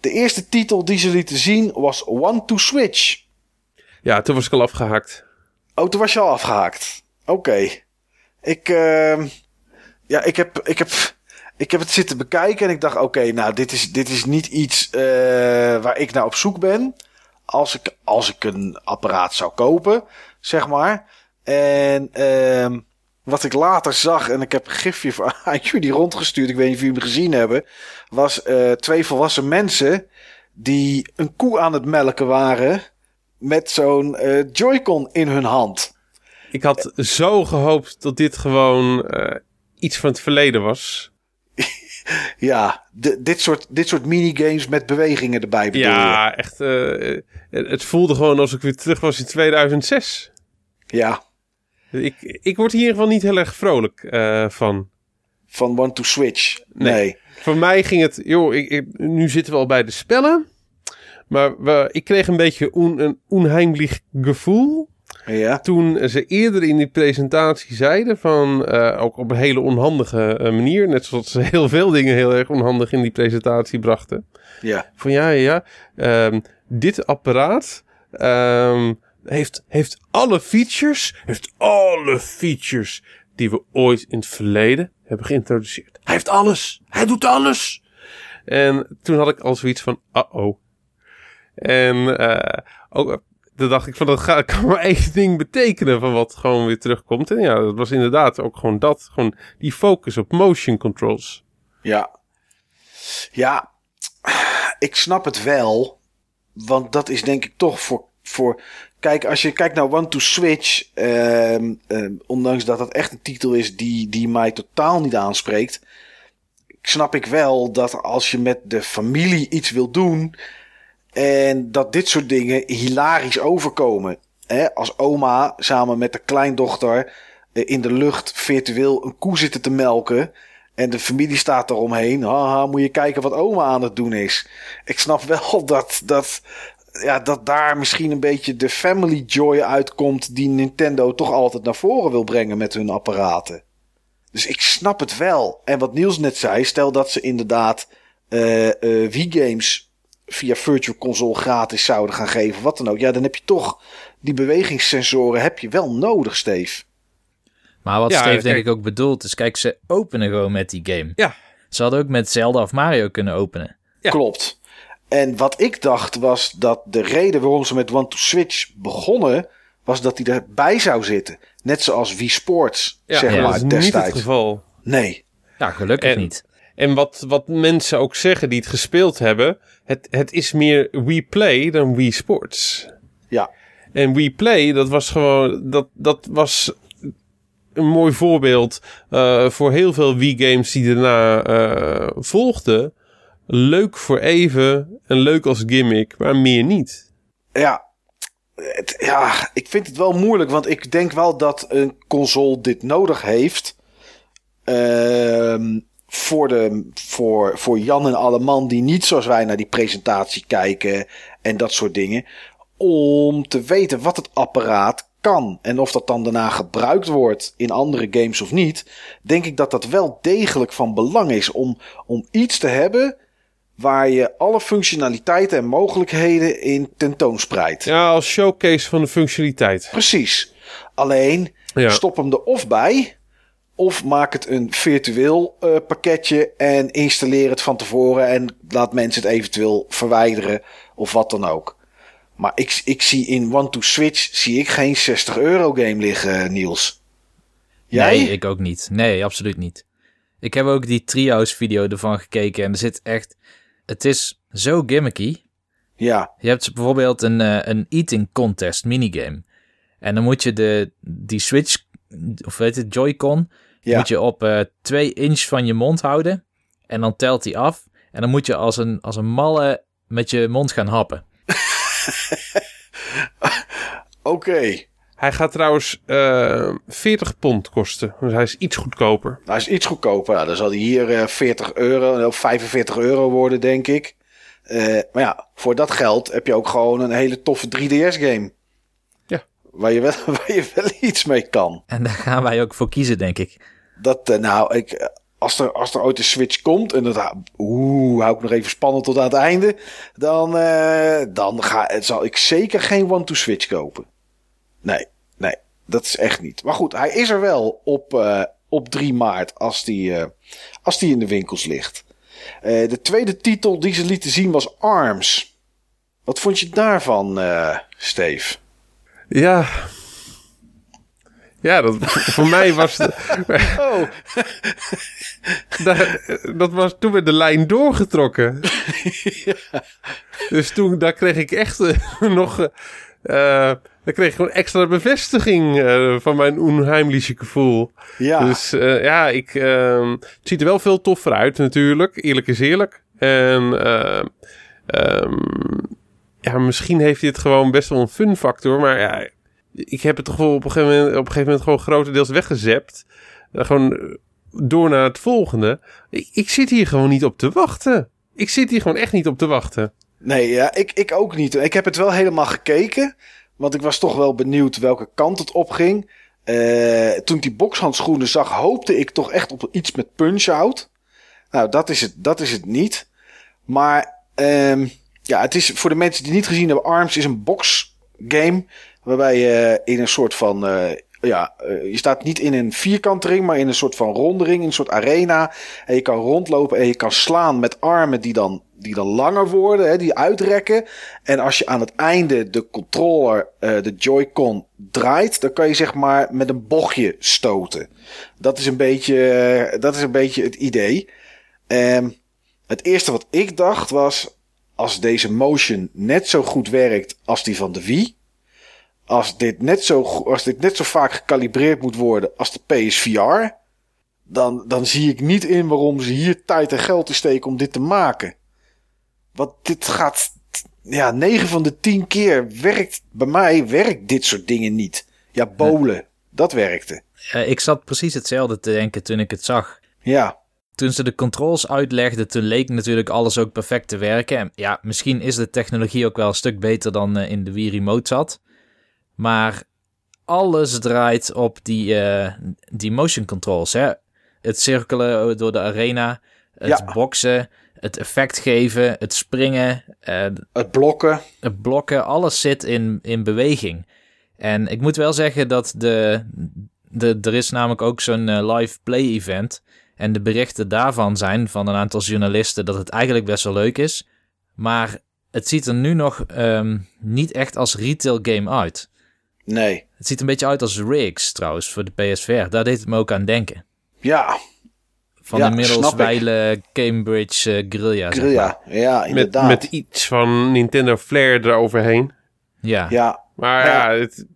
Speaker 1: De eerste titel die ze lieten zien was One to Switch.
Speaker 2: Ja, toen was ik al afgehaakt.
Speaker 1: Oh, toen was je al afgehaakt. Oké. Ik, ehm, ja, ik heb, ik heb, ik heb het zitten bekijken en ik dacht, oké, nou, dit is, dit is niet iets eh, waar ik naar op zoek ben. Als ik, als ik een apparaat zou kopen, zeg maar. En ehm, wat ik later zag, en ik heb een gifje voor, (laughs) aan jullie rondgestuurd, ik weet niet of jullie hem gezien hebben, was eh, twee volwassen mensen die een koe aan het melken waren met zo'n uh, Joy-Con in hun hand.
Speaker 2: Ik had zo gehoopt dat dit gewoon uh, iets van het verleden was. (laughs)
Speaker 1: ja, dit, soort, dit soort minigames met bewegingen erbij bedoel
Speaker 2: Ja, echt. Uh, het voelde gewoon alsof ik weer terug was in 2006.
Speaker 1: Ja.
Speaker 2: Ik, ik word hier in ieder geval niet heel erg vrolijk uh, van.
Speaker 1: Van One to Switch? Nee. nee.
Speaker 2: Voor mij ging het... Joh, ik, nu zitten we al bij de spellen. Maar we, ik kreeg een beetje een onheimlich gevoel.
Speaker 1: Ja.
Speaker 2: Toen ze eerder in die presentatie zeiden van, uh, ook op een hele onhandige uh, manier, net zoals ze heel veel dingen heel erg onhandig in die presentatie brachten.
Speaker 1: Ja.
Speaker 2: Van ja, ja, ja. Um, dit apparaat um, heeft, heeft alle features, heeft alle features die we ooit in het verleden hebben geïntroduceerd. Hij heeft alles. Hij doet alles. En toen had ik al zoiets van, uh-oh. En uh, ook, toen dacht ik van, dat (laughs) kan maar één ding betekenen van wat gewoon weer terugkomt. En ja, dat was inderdaad ook gewoon dat. Gewoon die focus op motion controls.
Speaker 1: Ja. Ja, ik snap het wel. Want dat is denk ik toch voor, voor Kijk, als je kijkt naar One to Switch, uh, uh, ondanks dat dat echt een titel is die, die mij totaal niet aanspreekt, snap ik wel dat als je met de familie iets wil doen en dat dit soort dingen hilarisch overkomen. Als oma samen met de kleindochter uh, in de lucht virtueel een koe zitten te melken. En de familie staat eromheen. Haha, moet je kijken wat oma aan het doen is. Ik snap wel (laughs) dat, dat, ja, dat daar misschien een beetje de family joy uitkomt die Nintendo toch altijd naar voren wil brengen met hun apparaten. Dus ik snap het wel. En wat Niels net zei, stel dat ze inderdaad uh, uh, Wii-games via Virtual Console gratis zouden gaan geven, wat dan ook. Ja, dan heb je toch die bewegingssensoren heb je wel nodig, Steve.
Speaker 3: Maar wat ja, Steve denk ik ook bedoelt is, kijk, ze openen gewoon met die game.
Speaker 2: Ja.
Speaker 3: Ze hadden ook met Zelda of Mario kunnen openen.
Speaker 1: Ja. Klopt. En wat ik dacht was dat de reden waarom ze met One to Switch begonnen, was dat hij erbij zou zitten. Net zoals Wii Sports,
Speaker 2: ja,
Speaker 1: zeg
Speaker 2: ja,
Speaker 1: maar,
Speaker 2: dat is
Speaker 1: destijds.
Speaker 2: niet het geval.
Speaker 1: Nee.
Speaker 3: Ja, gelukkig niet.
Speaker 2: En wat, wat mensen ook zeggen die het gespeeld hebben, het, het is meer Wii Play dan Wii Sports.
Speaker 1: Ja.
Speaker 2: En Wii Play, dat was gewoon, dat, dat was een mooi voorbeeld uh, voor heel veel Wii-games die daarna uh, volgden leuk voor even en leuk als gimmick, maar meer niet.
Speaker 1: Ja, het, ja, ik vind het wel moeilijk, want ik denk wel dat een console dit nodig heeft. Uh, voor, de, voor, voor Jan en alle man die niet zoals wij naar die presentatie kijken en dat soort dingen. Om te weten wat het apparaat kan. En of dat dan daarna gebruikt wordt in andere games of niet. Denk ik dat dat wel degelijk van belang is om, om iets te hebben waar je alle functionaliteiten en mogelijkheden in tentoonspreidt.
Speaker 2: Ja, als showcase van de functionaliteit.
Speaker 1: Precies. Alleen ja. stop hem er of bij, of maak het een virtueel uh, pakketje en installeer het van tevoren en laat mensen het eventueel verwijderen of wat dan ook. Maar ik, ik zie in One to Switch zie ik geen 60 euro game liggen, Niels.
Speaker 3: Jij? Nee, ik ook niet. Nee, absoluut niet. Ik heb ook die trio's video ervan gekeken en er zit echt het is zo gimmicky.
Speaker 1: Ja.
Speaker 3: Je hebt bijvoorbeeld een, uh, een eating contest minigame. En dan moet je de, die Switch, of weet het, Joy-Con, ja. moet je op uh, twee inch van je mond houden. En dan telt hij af. En dan moet je als een, als een malle met je mond gaan happen. (laughs)
Speaker 1: Oké.
Speaker 2: Hij gaat trouwens uh, eh, 40 pond kosten. Dus hij is iets goedkoper.
Speaker 1: Hij is iets goedkoper. Ja, dan zal hij hier uh, 40 euro of 45 euro worden, denk ik. Uh, maar ja, voor dat geld heb je ook gewoon een hele toffe 3DS-game. Waar je, wel, (laughs) waar je wel iets mee kan.
Speaker 3: En daar gaan wij ook voor kiezen, denk ik.
Speaker 1: Dat, uh, nou, ik, als, er, als er ooit een Switch komt, en dat oeh, hou ik nog even spannend tot aan het einde, dan, dan ga, zal ik zeker geen One-to-Switch kopen. Nee, nee, dat is echt niet. Maar goed, hij is er wel op, uh, op 3 maart als die, uh, als die in de winkels ligt. De tweede titel die ze lieten zien was Arms. Wat vond je daarvan, Steve?
Speaker 2: Ja, Ja, dat, voor (laughs) mij was... De,
Speaker 1: Oh, (laughs)
Speaker 2: daar, dat was toen werd de lijn doorgetrokken. (laughs) Dus toen, daar kreeg ik echt eh, nog... eh eh, daar kreeg ik gewoon extra bevestiging van mijn onheimliche gevoel.
Speaker 1: ja.
Speaker 2: Dus eh, ja, ik, ehm, het ziet er wel veel toffer uit natuurlijk. Eerlijk is eerlijk. En ehm, ja, misschien heeft het gewoon best wel een fun factor. Maar ja, ik heb het toch wel op een gegeven moment, op een gegeven moment gewoon grotendeels weggezept. Eh, gewoon eh, door naar het volgende. Ik, ik zit hier gewoon niet op te wachten. Ik zit hier gewoon echt niet op te wachten.
Speaker 1: Nee, ja, ik, ik ook niet. Ik heb het wel helemaal gekeken. Want ik was toch wel benieuwd welke kant het op ging. Eh, toen die bokshandschoenen zag, hoopte ik toch echt op iets met punch-out. Nou, dat is het, dat is het niet. Maar ehm, ja, het is voor de mensen die niet gezien hebben, ARMS is een boxgame. Waarbij je in een soort van. eh, ja, eh, je staat niet in een vierkante ring, maar in een soort van rondering, in een soort arena. En je kan rondlopen en je kan slaan met armen die dan, die dan langer worden, hè, die uitrekken. En als je aan het einde de controller, eh, de Joy-Con draait, dan kan je zeg maar met een bochtje stoten. Dat is een beetje, dat is een beetje het idee. Ehm, het eerste wat ik dacht was, als deze motion net zo goed werkt als die van de Wii, als dit net zo, als dit net zo vaak gekalibreerd moet worden als de PSVR, dan, dan zie ik niet in waarom ze hier tijd en geld te steken om dit te maken. Want dit gaat, ja, 9 van de 10 keer werkt, bij mij werkt dit soort dingen niet. Ja, bolen, dat werkte.
Speaker 3: Eh, ik zat precies hetzelfde te denken toen ik het zag.
Speaker 1: Ja,
Speaker 3: Toen ze de controls uitlegden, toen leek natuurlijk alles ook perfect te werken. En ja, misschien is de technologie ook wel een stuk beter dan eh, in de Wii Remote zat. Maar alles draait op die, eh, die motion controls. Hè? Het cirkelen door de arena, het
Speaker 1: Ja.
Speaker 3: boksen, het effect geven, het springen, eh,
Speaker 1: het blokken.
Speaker 3: het blokken, alles zit in, in beweging. En ik moet wel zeggen dat de, de, er is namelijk ook zo'n eh, live play event. En de berichten daarvan zijn van een aantal journalisten dat het eigenlijk best wel leuk is. Maar het ziet er nu nog ehm, niet echt als retail game uit.
Speaker 1: Nee.
Speaker 3: Het ziet een beetje uit als Rigs trouwens voor de PSVR. Daar deed het me ook aan denken.
Speaker 1: Ja,
Speaker 3: Van
Speaker 1: Ja,
Speaker 3: inmiddels wijle Cambridge eh, Guerrilla. zeg maar.
Speaker 1: ja, ja,
Speaker 2: Met,
Speaker 1: inderdaad.
Speaker 2: met iets van Nintendo Flair eroverheen.
Speaker 3: Ja.
Speaker 1: Ja,
Speaker 2: Maar
Speaker 1: Ja.
Speaker 2: ja, het,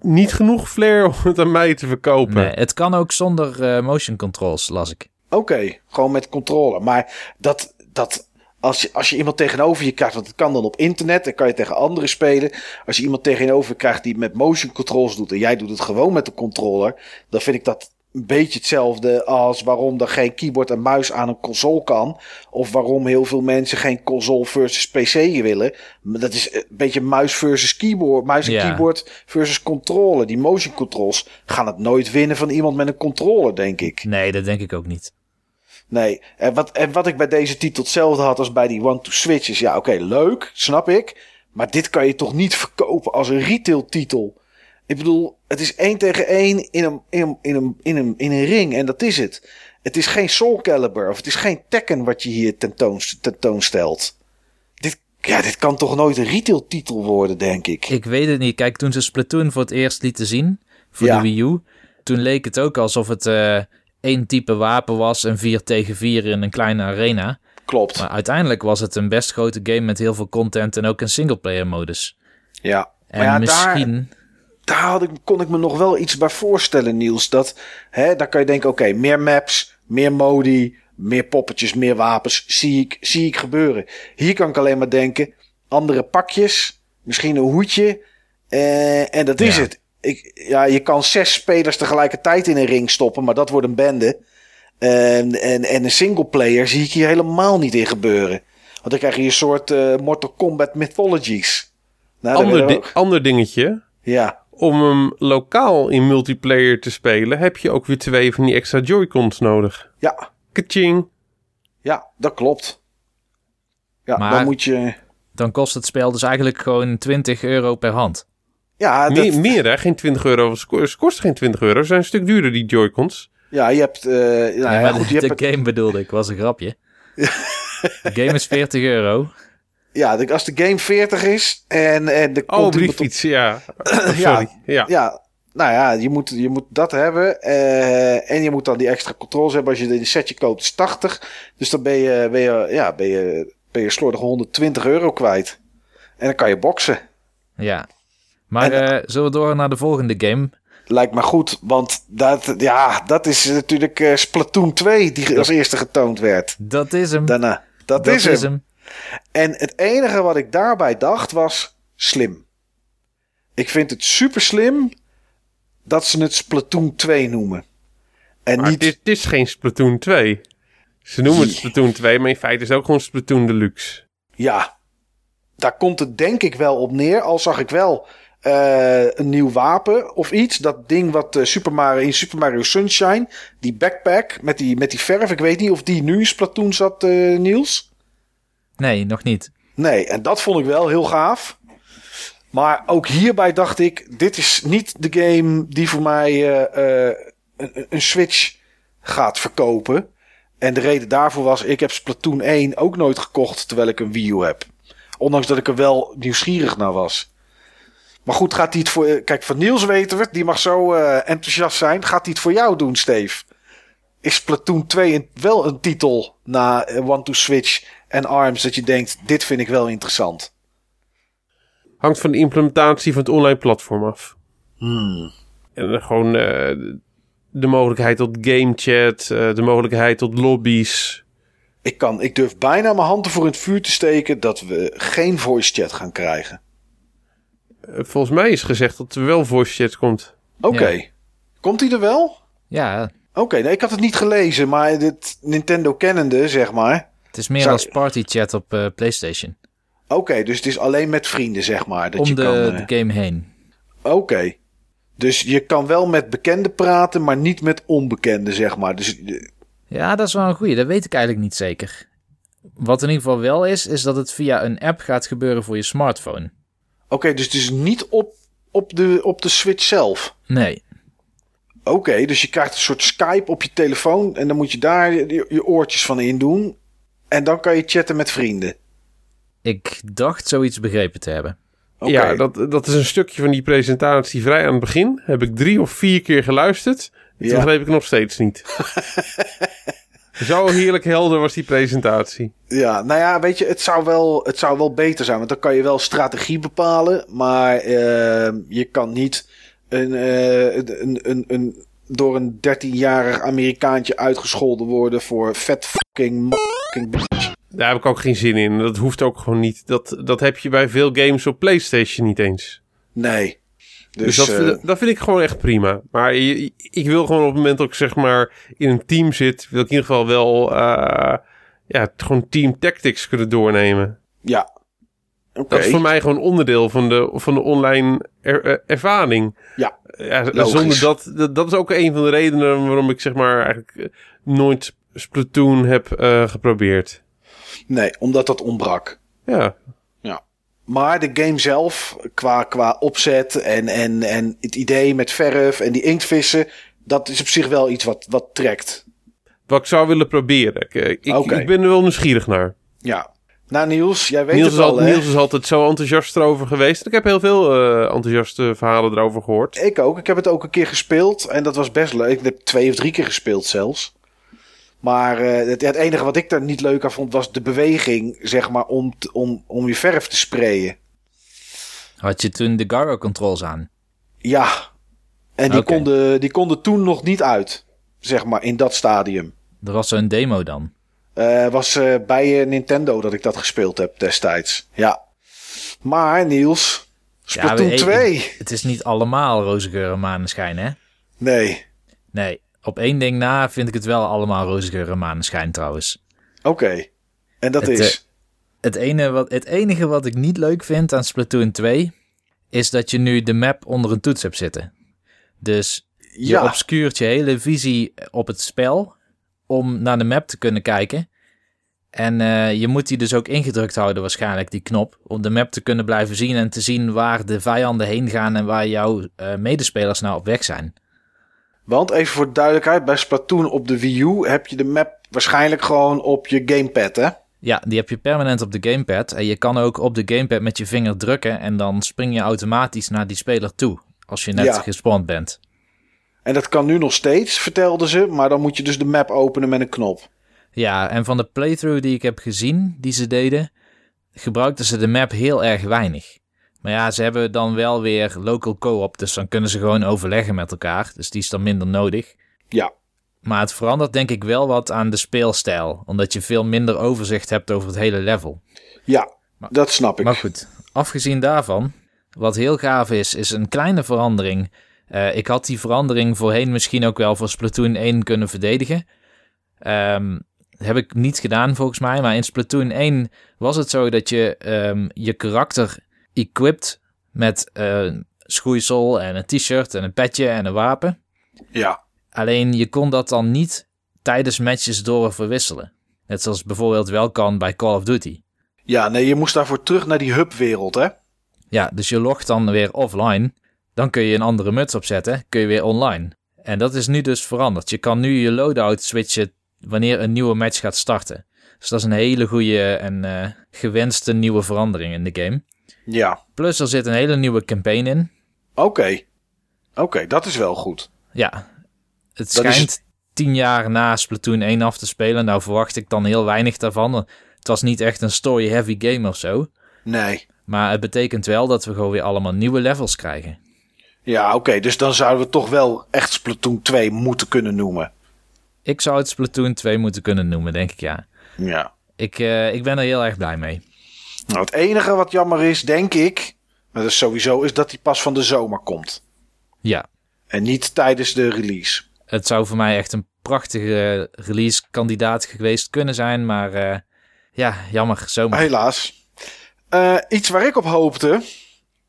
Speaker 2: niet genoeg flair om het aan mij te verkopen.
Speaker 3: Nee, het kan ook zonder eh, motion controls, las ik.
Speaker 1: Oké, gewoon met controle. Maar dat, dat als, je, als je iemand tegenover je krijgt, want het kan dan op internet, dan kan je tegen anderen spelen. Als je iemand tegenover je krijgt die met motion controls doet en jij doet het gewoon met de controller, dan vind ik dat een beetje hetzelfde als waarom er geen keyboard en muis aan een console kan. Of waarom heel veel mensen geen console versus PC willen. Maar Dat is een beetje muis versus keyboard. Muis en
Speaker 3: Ja.
Speaker 1: keyboard versus controller. Die motion controls gaan het nooit winnen van iemand met een controller, denk ik.
Speaker 3: Nee, dat denk ik ook niet.
Speaker 1: Nee, en wat, en wat ik bij deze titel hetzelfde had als bij die One-to-Switch is... Ja, oké, leuk, snap ik. Maar dit kan je toch niet verkopen als een retail-titel? Ik bedoel, het is één tegen één in een, in, een, in, een, in, een, in een ring en dat is het. Het is geen Soul Calibur of het is geen Tekken wat je hier tentoon, tentoonstelt. Dit, ja, dit kan toch nooit een retail-titel worden, denk ik.
Speaker 3: Ik weet het niet. Kijk, toen ze Splatoon voor het eerst lieten zien voor
Speaker 1: Ja.
Speaker 3: de Wii U, toen leek het ook alsof het eh, één type wapen was en vier tegen vier in een kleine arena.
Speaker 1: Klopt,
Speaker 3: Maar uiteindelijk was het een best grote game met heel veel content en ook een singleplayer modus.
Speaker 1: ja.
Speaker 3: En
Speaker 1: maar ja,
Speaker 3: misschien,
Speaker 1: daar had ik, kon ik me nog wel iets bij voorstellen, Niels. Dat, hè, daar kan je denken, oké, meer maps, meer modi, meer poppetjes, meer wapens. Zie ik, zie ik gebeuren. Hier kan ik alleen maar denken, andere pakjes, misschien een hoedje. eh, en dat is
Speaker 3: Ja.
Speaker 1: het. Ik, ja, je kan zes spelers tegelijkertijd in een ring stoppen, maar dat wordt een bende. En, en, en een singleplayer zie ik hier helemaal niet in gebeuren. Want dan krijg je een soort eh, Mortal Kombat Mythologies. Nou,
Speaker 2: ander, di- ander dingetje.
Speaker 1: Ja,
Speaker 2: Om hem lokaal in multiplayer te spelen, heb je ook weer twee van die extra Joy-Cons nodig.
Speaker 1: ja,
Speaker 2: Kaching.
Speaker 1: Ja, dat klopt. Ja,
Speaker 3: Maar-
Speaker 1: dan moet je.
Speaker 3: dan kost het spel dus eigenlijk gewoon 20 euro per hand.
Speaker 1: Ja, dat,
Speaker 2: Meer, meer hè? Geen 20 euro. Ze ko- ze kosten geen 20 euro. Ze zijn een stuk duurder, die Joy-Cons.
Speaker 1: ja je hebt. eh nou ja, goed,
Speaker 3: de,
Speaker 1: je
Speaker 3: de
Speaker 1: hebt het-
Speaker 3: game bedoelde ik, was een grapje. (laughs) De game is 40 euro.
Speaker 1: Ja, als de game 40 is en, en de
Speaker 2: Oh, brieffiets, ja. (clears throat) Oh,
Speaker 1: Ja.
Speaker 2: Ja.
Speaker 1: Ja, nou ja, je moet, je moet dat hebben. Uh, en je moet dan die extra controls hebben. Als je een setje koopt, is 80. Dus dan ben je, ben je, ja, ben je, ben je slordig 120 euro kwijt. En dan kan je boksen.
Speaker 3: Ja. Maar en, uh, zullen we door naar de volgende game?
Speaker 1: Lijkt me goed, want dat, ja, dat is natuurlijk uh, Splatoon 2 die als eerste getoond werd.
Speaker 3: Dat is hem.
Speaker 1: Daarna. Dat, dat is, is hem. hem. En het enige wat ik daarbij dacht was slim. Ik vind het super slim dat ze het Splatoon 2 noemen.
Speaker 2: En maar niet... dit is geen Splatoon 2. Ze noemen het Splatoon 2, maar in feite is het ook gewoon Splatoon Deluxe.
Speaker 1: Ja, daar komt het denk ik wel op neer. Al zag ik wel uh, een nieuw wapen of iets. Dat ding wat uh, Super Mario, in Super Mario Sunshine, die backpack met die, met die verf. Ik weet niet of die nu in Splatoon zat, uh, Niels.
Speaker 3: Nee, nog niet.
Speaker 1: Nee, en dat vond ik wel heel gaaf. Maar ook hierbij dacht ik, dit is niet de game die voor mij uh, uh, een, Switch gaat verkopen. En de reden daarvoor was, ik heb Splatoon 1 ook nooit gekocht terwijl ik een Wii U heb. Ondanks dat ik er wel nieuwsgierig naar was. Maar goed, gaat hij het voor... Kijk, van Niels weten we Die mag zo uh, enthousiast zijn. Gaat hij het voor jou doen, Steve? Is Splatoon 2 een, wel een titel na One to Switch en ARMS dat je denkt, dit vind ik wel interessant?
Speaker 2: hangt van de implementatie van het online platform af.
Speaker 1: Hmm.
Speaker 2: En gewoon uh, de mogelijkheid tot game chat, uh, de mogelijkheid tot lobby's.
Speaker 1: Ik, kan, ik durf bijna mijn hand ervoor in het vuur te steken dat we geen voice chat gaan krijgen.
Speaker 2: Uh, volgens mij is gezegd dat er wel voice chat komt.
Speaker 1: Oké. Okay. Ja. Komt die er wel?
Speaker 3: Ja.
Speaker 1: Oké, okay, nee, ik had het niet gelezen, maar dit Nintendo kennende, zeg maar.
Speaker 3: Het is meer Zou... als party chat op PlayStation.
Speaker 1: Oké, dus het is alleen met vrienden, zeg maar. Dat
Speaker 3: Om
Speaker 1: je
Speaker 3: de,
Speaker 1: kan,
Speaker 3: de game heen.
Speaker 1: Oké. Dus je kan wel met bekenden praten, maar niet met onbekenden, zeg maar. Dus...
Speaker 3: Ja, dat is wel een goeie. Dat weet ik eigenlijk niet zeker. Wat in ieder geval wel is, is dat het via een app gaat gebeuren voor je smartphone.
Speaker 1: Oké, dus het is niet op, op, de, op de Switch zelf?
Speaker 3: Nee.
Speaker 1: Oké, dus je krijgt een soort Skype op je telefoon en dan moet je daar je, je oortjes van in doen. En dan kan je chatten met vrienden.
Speaker 3: Ik dacht zoiets begrepen te hebben.
Speaker 2: Okay. Ja, dat, dat is een stukje van die presentatie vrij aan het begin. Heb ik drie of vier keer geluisterd. Ja. Toen begreep ik nog steeds niet. (laughs) Zo heerlijk helder was die presentatie.
Speaker 1: Ja, nou ja, weet je, het zou wel, het zou wel beter zijn. Want dan kan je wel strategie bepalen. Maar uh, je kan niet een, uh, een, een, een, door een 13-jarig Amerikaantje uitgescholden worden voor vet fucking bitch.
Speaker 2: Daar heb ik ook geen zin in. Dat hoeft ook gewoon niet. Dat, dat heb je bij veel games op PlayStation niet eens.
Speaker 1: Nee.
Speaker 2: Dus, dus dat, uh... dat, vind ik gewoon echt prima. Maar ik wil gewoon op het moment dat ik zeg maar in een team zit, wil ik in ieder geval wel uh, ja, gewoon team tactics kunnen doornemen.
Speaker 1: Ja.
Speaker 2: Okay. Dat is voor mij gewoon onderdeel van de, van de online er, uh, ervaring.
Speaker 1: Ja.
Speaker 2: ja zonder dat, dat, dat is ook een van de redenen waarom ik zeg maar eigenlijk nooit Splatoon heb geprobeerd.
Speaker 1: Nee, omdat dat ontbrak.
Speaker 2: Ja.
Speaker 1: Ja. Maar de game zelf, qua, qua opzet en, en, en het idee met verf en die inktvissen, dat is op zich wel iets wat, wat trekt.
Speaker 2: Wat ik zou willen proberen. Ik, eh, ik, okay. ik ben er wel nieuwsgierig naar.
Speaker 1: Ja. Nou Niels, jij weet
Speaker 2: Niels
Speaker 1: het al,
Speaker 2: Niels is altijd zo enthousiast erover geweest. Ik heb heel veel uh, enthousiaste verhalen erover gehoord.
Speaker 1: Ik ook. Ik heb het ook een keer gespeeld en dat was best leuk. Ik heb twee of drie keer gespeeld zelfs. Maar uh, het, het, enige wat ik daar niet leuk aan vond was de beweging, zeg maar, om, om, om je verf te sprayen.
Speaker 3: Had je toen de Garo controls aan?
Speaker 1: Ja. En die, okay. konden, die konden toen nog niet uit, zeg maar, in dat stadium.
Speaker 3: Er was zo'n demo dan?
Speaker 1: Uh, was uh, bij Nintendo dat ik dat gespeeld heb destijds. Ja. Maar Niels, Splatoon ja, 2.
Speaker 3: Het is niet allemaal roze geur en maneschijn, hè?
Speaker 1: Nee.
Speaker 3: Nee. Op één ding na vind ik het wel allemaal roze en maneschijn trouwens.
Speaker 1: Oké. Okay. En dat
Speaker 3: het,
Speaker 1: is?
Speaker 3: Uh, het, ene wat, het enige wat ik niet leuk vind aan Splatoon 2... is dat je nu de map onder een toets hebt zitten. Dus je ja. obscuurt je hele visie op het spel... om naar de map te kunnen kijken... En uh, je moet die dus ook ingedrukt houden waarschijnlijk, die knop. Om de map te kunnen blijven zien en te zien waar de vijanden heen gaan en waar jouw uh, medespelers nou op weg zijn.
Speaker 1: Want even voor de duidelijkheid, bij Splatoon op de Wii U heb je de map waarschijnlijk gewoon op je gamepad, hè?
Speaker 3: Ja, die heb je permanent op de gamepad. En je kan ook op de gamepad met je vinger drukken en dan spring je automatisch naar die speler toe. als je net
Speaker 1: Ja.
Speaker 3: gespawnd bent.
Speaker 1: En dat kan nu nog steeds, vertelden ze. Maar dan moet je dus de map openen met een knop.
Speaker 3: Ja, en van de playthrough die ik heb gezien, die ze deden, gebruikten ze de map heel erg weinig. Maar ja, ze hebben dan wel weer local co-op, dus dan kunnen ze gewoon overleggen met elkaar. Dus die is dan minder nodig.
Speaker 1: Ja,
Speaker 3: Maar het verandert denk ik wel wat aan de speelstijl, omdat je veel minder overzicht hebt over het hele level.
Speaker 1: ja dat snap ik.
Speaker 3: Maar goed, afgezien daarvan, wat heel gaaf is, is een kleine verandering. Eh, ik had die verandering voorheen misschien ook wel voor Splatoon 1 kunnen verdedigen. Ehm, heb ik niet gedaan volgens mij, maar in Splatoon 1 was het zo dat je ehm, je karakter equipt met eh, schoeisel en een t-shirt en een petje en een wapen.
Speaker 1: Ja,
Speaker 3: Alleen je kon dat dan niet tijdens matches door verwisselen. Net zoals bijvoorbeeld wel kan bij Call of Duty.
Speaker 1: ja nee, je moest daarvoor terug naar die hubwereld, hè?
Speaker 3: Ja, dus je logt dan weer offline. Dan kun je een andere muts opzetten, kun je weer online. En dat is nu dus veranderd. Je kan nu je loadout switchen wanneer een nieuwe match gaat starten. Dus dat is een hele goede en eh, gewenste nieuwe verandering in de game.
Speaker 1: Ja,
Speaker 3: Plus er zit een hele nieuwe campaign in.
Speaker 1: oké. Oké, dat is wel goed.
Speaker 3: Ja, het
Speaker 1: Dat is-
Speaker 3: schijnt tien jaar na Splatoon 1 af te spelen. Nou verwacht ik dan heel weinig daarvan. Het was niet echt een story-heavy game of zo.
Speaker 1: Nee.
Speaker 3: Maar het betekent wel dat we gewoon weer allemaal nieuwe levels krijgen.
Speaker 1: Ja, oké, dus dan zouden we toch wel echt Splatoon 2 moeten kunnen noemen.
Speaker 3: Ik zou het Splatoon 2 moeten kunnen noemen, denk ik ja.
Speaker 1: Ja.
Speaker 3: Ik, eh, ik ben er heel erg blij mee.
Speaker 1: Nou, het enige wat jammer is, denk ik, maar dat is sowieso, is dat die pas van de zomer komt.
Speaker 3: Ja,
Speaker 1: En niet tijdens de release.
Speaker 3: het zou voor mij echt een prachtige release-kandidaat geweest kunnen zijn. Maar eh, ja, jammer, zomaar.
Speaker 1: Helaas. Eh, iets waar ik op hoopte,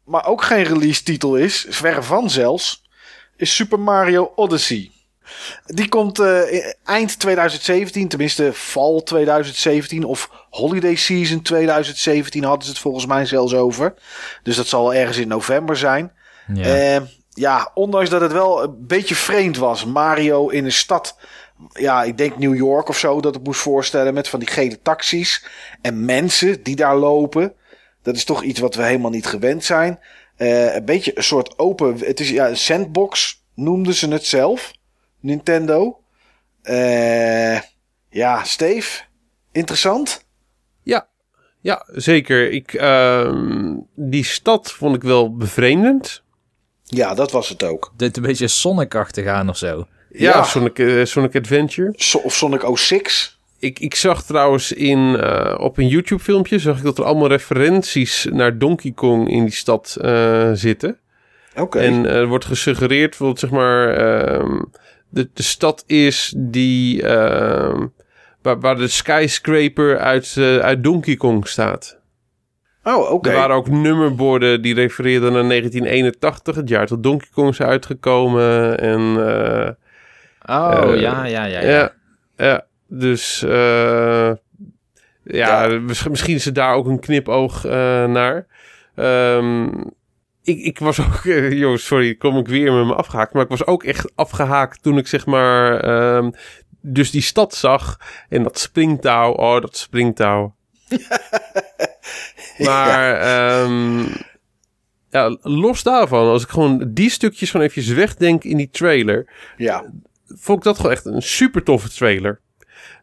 Speaker 1: maar ook geen release titel is, verre van zelfs, is Super Mario Odyssey. Die komt eh, in- eind 2017, tenminste val 2017 of holiday season 2017 hadden ze het volgens mij zelfs over. Dus dat zal ergens in november zijn.
Speaker 3: Ja.
Speaker 1: Eh, ja, ondanks dat het wel een beetje vreemd was. Mario in een stad, ja, ik denk New York of zo, dat ik moest voorstellen met van die gele taxis. En mensen die daar lopen. Dat is toch iets wat we helemaal niet gewend zijn. Eh, een beetje een soort open, het is ja, een sandbox noemden ze het zelf. Nintendo. Eh, ja, Steve, interessant.
Speaker 2: Ja, ja zeker. Ik, ehm, die stad vond ik wel bevreemdend.
Speaker 1: Ja, dat was het ook.
Speaker 3: Dit een beetje Sonic-achtig aan of zo.
Speaker 2: Ja,
Speaker 1: Ja.
Speaker 2: Sonic, eh, Sonic Adventure.
Speaker 1: So- of Sonic 06.
Speaker 2: Ik, ik zag trouwens in, eh, op een YouTube filmpje zag ik dat er allemaal referenties naar Donkey Kong in die stad eh, zitten.
Speaker 1: Oké.
Speaker 2: En er wordt gesuggereerd dat zeg maar ehm, de, de stad is die ehm, waar, waar de skyscraper uit, eh, uit Donkey Kong staat.
Speaker 1: Oh, oké.
Speaker 2: Er waren ook nummerborden die refereerden naar 1981, het jaar dat Donkey Kong is uitgekomen. En eh,
Speaker 3: Oh,
Speaker 2: Eh,
Speaker 3: ja, ja, ja. ja.
Speaker 2: ja, ja, dus ja, mis- misschien is er daar ook een knipoog naar. Ehm, ik, ik was ook, (laughs) eh, joh, sorry, kom ik weer met me afgehaakt, maar ik was ook echt afgehaakt toen ik zeg maar, ehm, dus die stad zag en dat springtouw, oh, dat springtouw. (laughs) maar ehm, ja, los daarvan, als ik gewoon die stukjes van eventjes wegdenk in die trailer,
Speaker 1: Ja.
Speaker 2: vond ik dat gewoon echt een super toffe trailer.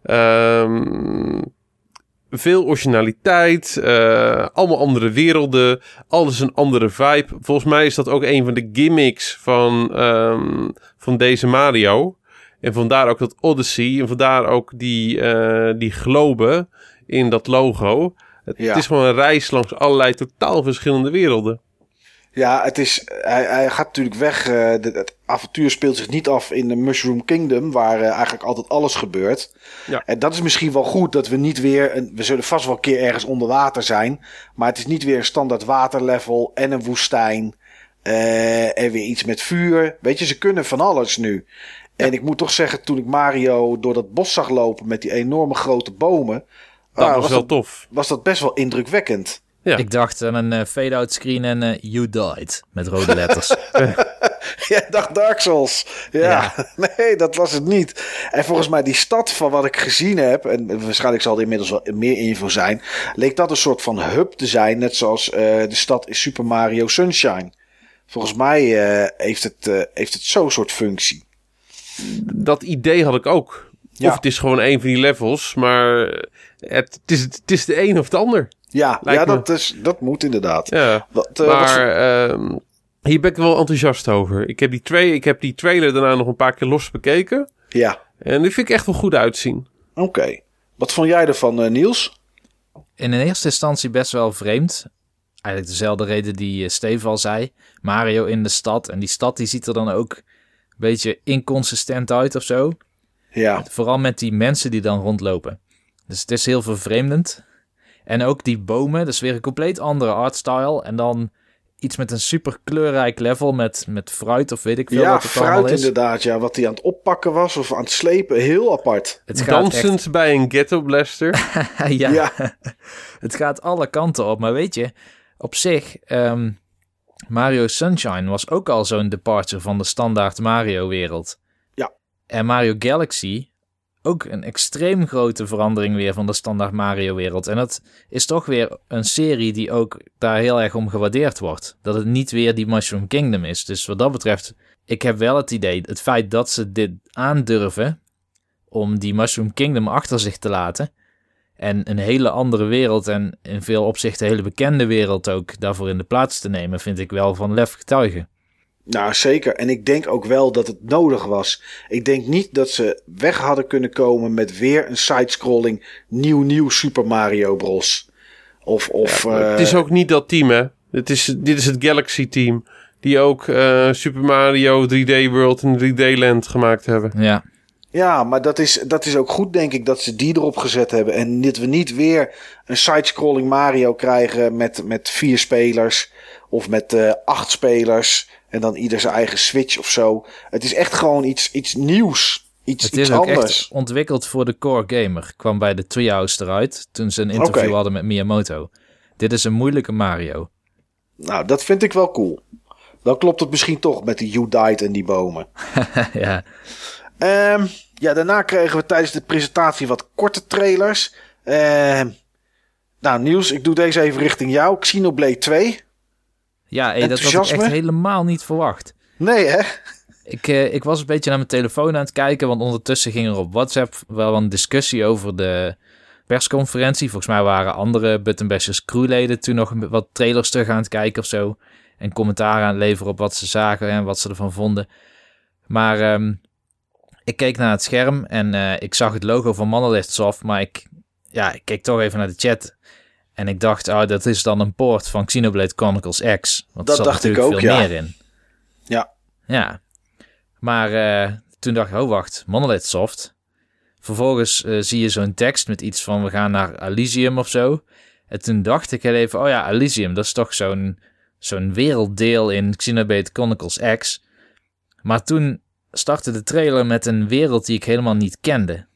Speaker 2: Ehm, veel originaliteit, eh, allemaal andere werelden, alles een andere vibe. Volgens mij is dat ook een van de gimmicks van, ehm, van deze Mario. En vandaar ook dat Odyssey en vandaar ook die, eh, die globe in dat logo. Het,
Speaker 1: Ja.
Speaker 2: het is gewoon een reis langs allerlei totaal verschillende werelden.
Speaker 1: Ja, het is, hij, hij gaat natuurlijk weg. eh, de- het avontuur speelt zich niet af in de Mushroom Kingdom, waar eh, eigenlijk altijd alles gebeurt.
Speaker 2: Ja.
Speaker 1: En dat is misschien wel goed dat we niet weer, een, we zullen vast wel een keer ergens onder water zijn, maar het is niet weer een standaard waterlevel en een woestijn eh, en weer iets met vuur. Weet je, ze kunnen van alles nu. En ik moet toch zeggen, toen ik Mario door dat bos zag lopen met die enorme grote bomen,
Speaker 2: Dat
Speaker 1: ah,
Speaker 2: was wel
Speaker 1: dat,
Speaker 2: tof.
Speaker 1: was dat best wel indrukwekkend.
Speaker 2: Ja.
Speaker 3: Ik dacht aan een eh, fade-out screen en eh, you died met rode letters. (laughs)
Speaker 1: Ja, dag Dark Souls. Ja, (laughs) nee, dat was het niet. En volgens mij die stad van wat ik gezien heb, en waarschijnlijk zal er inmiddels wel meer info zijn, leek dat een soort van hub te zijn, net zoals eh, de stad in Super Mario Sunshine. Volgens mij uh, heeft, het, uh, heeft het zo'n soort functie.
Speaker 2: Dat idee had ik ook. Ja. Of het is gewoon een van die levels, maar het, het, is, het is de een of de ander.
Speaker 1: Ja, ja dat, is, dat moet inderdaad.
Speaker 2: Ja, Wat, uh, maar uh, hier ben ik wel enthousiast over. Ik heb, die twee, ik heb die trailer daarna nog een paar keer los bekeken.
Speaker 1: Ja.
Speaker 2: En die vind ik echt wel goed uitzien.
Speaker 1: Oké. Wat vond jij ervan, uh, Niels?
Speaker 3: In eerste instantie best wel vreemd. Eigenlijk dezelfde reden die Steve al zei. Mario in de stad. En die stad die ziet er dan ook een beetje inconsistent uit of zo.
Speaker 1: Ja.
Speaker 3: Vooral met die mensen die dan rondlopen. Dus het is heel vervreemdend. En ook die bomen, dat is weer een compleet andere artstyle. En dan iets met een super kleurrijk level met, met fruit of weet ik veel
Speaker 1: ja,
Speaker 3: wat het
Speaker 1: fruit
Speaker 3: is.
Speaker 1: inderdaad. Ja, wat hij aan het oppakken was of aan het slepen. Heel apart.
Speaker 3: Het
Speaker 2: Dansend
Speaker 3: echt...
Speaker 2: bij een ghetto blaster. (laughs)
Speaker 3: ja, ja. (laughs) het gaat alle kanten op. Maar weet je, op zich, ehm, Mario Sunshine was ook al zo'n departure van de standaard Mario wereld.
Speaker 1: Ja.
Speaker 3: En Mario Galaxy ook een extreem grote verandering weer van de standaard Mario-wereld. En dat is toch weer een serie die ook daar heel erg om gewaardeerd wordt. Dat het niet weer die Mushroom Kingdom is. Dus wat dat betreft, ik heb wel het idee, het feit dat ze dit aandurven om die Mushroom Kingdom achter zich te laten. En een hele andere wereld en in veel opzichten een hele bekende wereld ook daarvoor in de plaats te nemen, vind ik wel van lef getuigen.
Speaker 1: Nou, zeker. En ik denk ook wel dat het nodig was. Ik denk niet dat ze weg hadden kunnen komen met weer een sidescrolling nieuw nieuw Super Mario Bros. Of, of,
Speaker 2: ja, Het is ook niet dat team, hè? Het is, dit is het Galaxy team. Die ook uh, Super Mario 3D World en 3D Land gemaakt hebben.
Speaker 3: Ja.
Speaker 1: Ja, maar dat is, dat is ook goed, denk ik, dat ze die erop gezet hebben. En dat we niet weer een sidescrolling Mario krijgen met, met vier spelers. Of met uh, acht spelers. En dan ieder zijn eigen Switch of zo. Het is echt gewoon iets, iets nieuws. Iets,
Speaker 3: het
Speaker 1: is
Speaker 3: ook
Speaker 1: anders.
Speaker 3: echt ontwikkeld voor de core gamer. Kwam bij de Treehouse eruit toen ze een interview hadden met Miyamoto. Dit is een moeilijke Mario.
Speaker 1: Nou, dat vind ik wel cool. Dan klopt het misschien toch met die You Died en die bomen. (laughs)
Speaker 3: ja.
Speaker 1: Ehm, ja, daarna kregen we tijdens de presentatie wat korte trailers. Ehm, nou, Niels, ik doe deze even richting jou. Xenoblade 2.
Speaker 3: Ja, hey, dat had ik echt helemaal niet verwacht.
Speaker 1: Nee, hè?
Speaker 3: Ik, eh, ik was een beetje naar mijn telefoon aan het kijken, want ondertussen ging er op WhatsApp wel een discussie over de persconferentie. Volgens mij waren andere Button Bashers crewleden toen nog wat trailers terug aan het kijken of zo. En commentaar aan het leveren op wat ze zagen en wat ze ervan vonden. Maar ehm, ik keek naar het scherm en eh, ik zag het logo van Monolith Soft, maar ik, ja, ik keek toch even naar de chat. En ik dacht, oh, dat is dan een poort van Xenoblade Chronicles X. Want
Speaker 1: Dat
Speaker 3: er zat
Speaker 1: dacht ik ook,
Speaker 3: veel
Speaker 1: ja.
Speaker 3: meer in.
Speaker 1: Ja.
Speaker 3: Ja. Maar eh, toen dacht ik, oh wacht, Monolith Soft. Vervolgens eh, zie je zo'n tekst met iets van we gaan naar Elysium of zo. En toen dacht ik heel even, oh ja, Elysium, dat is toch zo'n zo'n werelddeel in Xenoblade Chronicles X. Maar toen startte de trailer met een wereld die ik helemaal niet kende.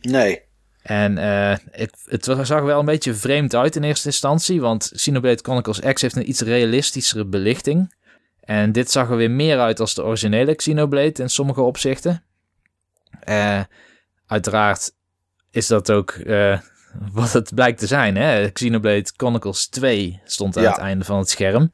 Speaker 1: Nee.
Speaker 3: En eh, het, het zag wel een beetje vreemd uit in eerste instantie, want Xenoblade Chronicles X heeft een iets realistischere belichting. En dit zag er weer meer uit als de originele Xenoblade in sommige opzichten. Eh, uiteraard is dat ook eh, (laughs) wat het blijkt te zijn. Hè? Xenoblade Chronicles 2 stond aan
Speaker 1: Ja.
Speaker 3: het einde van het scherm.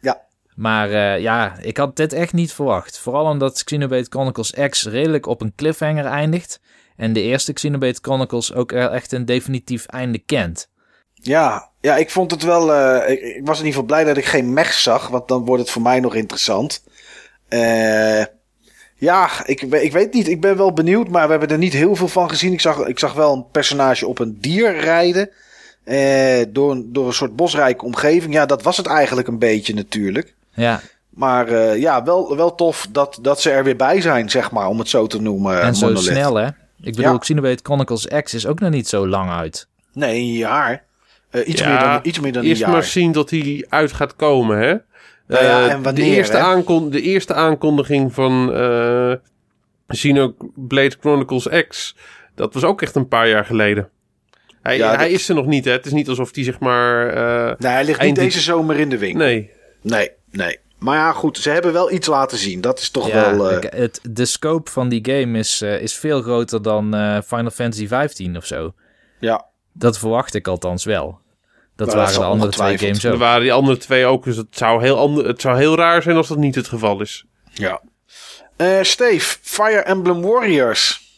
Speaker 1: Ja.
Speaker 3: Maar ja, ik had dit echt niet verwacht. Vooral omdat Xenoblade Chronicles X redelijk op een cliffhanger eindigt. En de eerste Xenoblade Chronicles ook er echt een definitief einde kent.
Speaker 1: Ja, ja, ik vond het wel. eh, ik, ik was in ieder geval blij dat ik geen mech zag, want dan wordt het voor mij nog interessant. Eh, ja, ik, ik weet niet. Ik ben wel benieuwd, maar we hebben er niet heel veel van gezien. Ik zag, ik zag wel een personage op een dier rijden. eh, door, een- door een soort bosrijke omgeving. Ja, dat was het eigenlijk een beetje natuurlijk.
Speaker 3: Ja,
Speaker 1: Maar ja, wel, wel tof dat, dat ze er weer bij zijn, zeg maar, om het zo te noemen.
Speaker 3: en zo
Speaker 1: Monolith.
Speaker 3: snel hè. Ik bedoel,
Speaker 1: Ja.
Speaker 3: Xenoblade Chronicles X is ook nog niet zo lang uit.
Speaker 1: Nee, een jaar. Eh, iets,
Speaker 2: Ja,
Speaker 1: meer dan, iets meer dan een
Speaker 2: Eerst
Speaker 1: jaar.
Speaker 2: maar zien dat hij uit gaat komen, hè?
Speaker 1: Nou ja,
Speaker 2: Eh,
Speaker 1: en wanneer,
Speaker 2: de, eerste aankon- de eerste aankondiging van eh Xenoblade Chronicles X, dat was ook echt een paar jaar geleden. Hij,
Speaker 1: Ja,
Speaker 2: hij
Speaker 1: dat-
Speaker 2: is er nog niet, hè? Het is niet alsof hij zeg maar... eh,
Speaker 1: Nee, hij ligt
Speaker 2: eind
Speaker 1: niet deze zomer in de winkel.
Speaker 2: nee,
Speaker 1: Nee, nee. Maar ja, goed, ze hebben wel iets laten zien. Dat is toch
Speaker 3: Ja,
Speaker 1: wel... eh,
Speaker 3: ik- het, de scope van die game is, eh, is veel groter dan eh, Final Fantasy 15 of zo.
Speaker 1: ja,
Speaker 3: Dat verwacht ik althans wel. Dat
Speaker 1: Maar
Speaker 3: waren
Speaker 1: dat
Speaker 3: de andere twee games
Speaker 2: Er
Speaker 3: ook.
Speaker 2: waren die andere twee ook, dus het zou, heel ander, het zou heel raar zijn als dat niet het geval is.
Speaker 1: Ja. Eh Steve, Fire Emblem Warriors.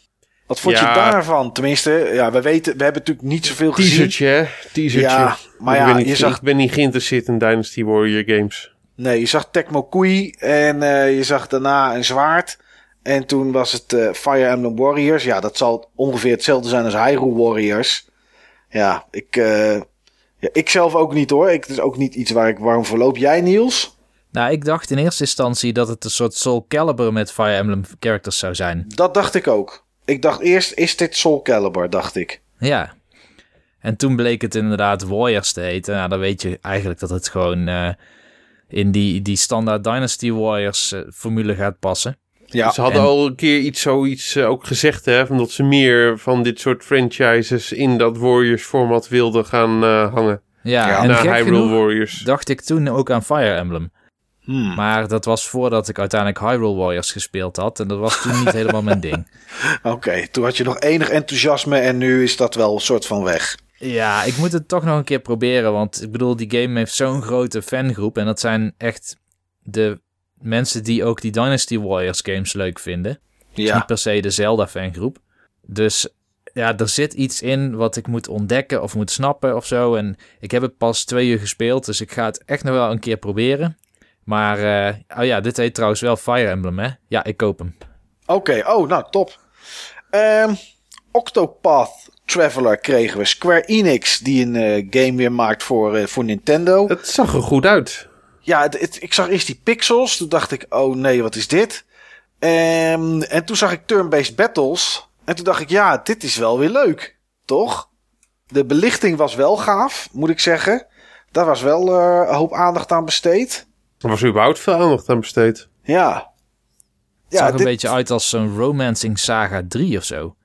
Speaker 1: Wat vond je daarvan? Tenminste, ja, we weten, we hebben natuurlijk niet zoveel gezien.
Speaker 2: Teasertje, hè? Teasertje.
Speaker 1: Ja, maar
Speaker 2: ik,
Speaker 1: ja,
Speaker 2: ben niet,
Speaker 1: je zag-
Speaker 2: ik ben niet geïnteresseerd in Dynasty Warrior games.
Speaker 1: Nee, je zag Tecmo Koei en eh, je zag daarna een zwaard. En toen was het eh, Fire Emblem Warriors. Ja, dat zal ongeveer hetzelfde zijn als Hyrule Warriors. Ja, ik, eh, ja, ik zelf ook niet hoor. Ik, het is ook niet iets waar ik warm voor loop. Jij Niels?
Speaker 3: Nou, ik dacht in eerste instantie dat het een soort Soul Calibur met Fire Emblem characters zou zijn.
Speaker 1: Dat dacht ik ook. Ik dacht eerst, is dit Soul Calibur, dacht ik.
Speaker 3: Ja. En toen bleek het inderdaad Warriors te heten. Nou, dan weet je eigenlijk dat het gewoon in die, die standaard Dynasty Warriors eh, formule gaat passen.
Speaker 1: Ja,
Speaker 2: ze hadden
Speaker 3: en-
Speaker 2: al een keer iets zoiets eh, ook gezegd, hè? Van dat ze meer van dit soort franchises in dat Warriors format wilden gaan eh, hangen.
Speaker 3: Ja,
Speaker 1: Ja,
Speaker 3: en
Speaker 2: naar
Speaker 3: gek
Speaker 2: Hyrule
Speaker 3: genoeg
Speaker 2: Warriors.
Speaker 3: dacht ik toen ook aan Fire Emblem.
Speaker 1: Hmm.
Speaker 3: Maar dat was voordat ik uiteindelijk Hyrule Warriors gespeeld had. En dat was toen niet helemaal mijn ding. (laughs)
Speaker 1: Oké, toen had je nog enig enthousiasme en nu is dat wel een soort van weg.
Speaker 3: Ja, ik moet het toch nog een keer proberen. Want ik bedoel, die game heeft zo'n grote fangroep. En dat zijn echt de mensen die ook die Dynasty Warriors games leuk vinden. Het is
Speaker 1: Ja,
Speaker 3: niet per se de Zelda fangroep. Dus ja, er zit iets in wat ik moet ontdekken of moet snappen of zo. En ik heb het pas twee uur gespeeld. Dus ik ga het echt nog wel een keer proberen. Maar, eh, oh ja, dit heet trouwens wel Fire Emblem, hè? Ja, ik koop hem.
Speaker 1: oké. Oh, nou, top. Ehm, Octopath Traveler kregen we. Square Enix, die een eh, game weer maakt voor, eh, voor Nintendo.
Speaker 2: Het zag er goed uit.
Speaker 1: Ja, het, het- ik zag eerst die pixels. Toen dacht ik, oh nee, wat is dit? Ehm, en toen zag ik turn-based battles. En toen dacht ik, ja, dit is wel weer leuk. Toch? De belichting was wel gaaf, moet ik zeggen. Daar was wel eh, een hoop aandacht aan besteed.
Speaker 2: Er was überhaupt veel aandacht aan besteed.
Speaker 1: Ja.
Speaker 3: Het zag een
Speaker 1: dit-
Speaker 3: beetje uit als een Romancing Saga 3 of zo.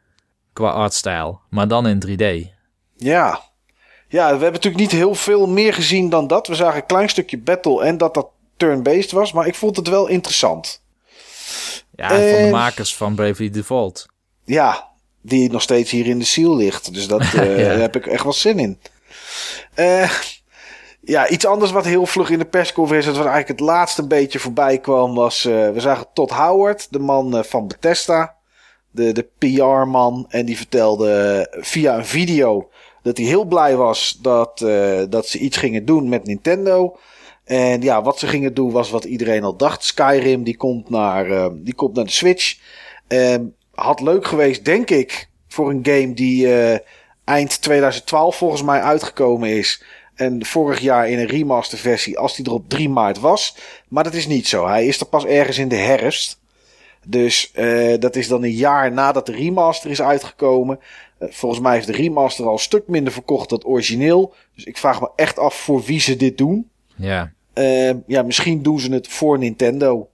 Speaker 3: Qua artstyle. Maar dan in 3D.
Speaker 1: Ja. Ja, we hebben natuurlijk niet heel veel meer gezien dan dat. We zagen een klein stukje battle en dat dat turn-based was. Maar ik vond het wel interessant.
Speaker 3: Ja, van de
Speaker 1: Eh,
Speaker 3: makers van Bravely Default.
Speaker 1: Ja, die nog steeds hier in de ziel ligt. Dus dat, (laughs) eh, daar heb ik echt wel zin in. Eh, ja, iets anders wat heel vlug in de persconferentie, dat was eigenlijk het laatste beetje voorbij kwam, was, we zagen Todd Howard, de man van Bethesda, de, de PR-man, en die vertelde via een video dat hij heel blij was dat, eh, dat ze iets gingen doen met Nintendo. En ja, wat ze gingen doen was wat iedereen al dacht. Skyrim, die komt naar, eh, die komt naar de Switch. Ehm, had leuk geweest, denk ik, voor een game die eh, eind 2012 volgens mij uitgekomen is. En vorig jaar in een remaster versie, als die er op 3 maart was. Maar dat is niet zo. Hij is er pas ergens in de herfst. Dus eh, dat is dan een jaar nadat de remaster is uitgekomen. Eh, volgens mij heeft de remaster al een stuk minder verkocht dan het origineel. Dus ik vraag me echt af voor wie ze dit doen.
Speaker 3: Ja.
Speaker 1: Eh, ja, misschien doen ze het voor Nintendo.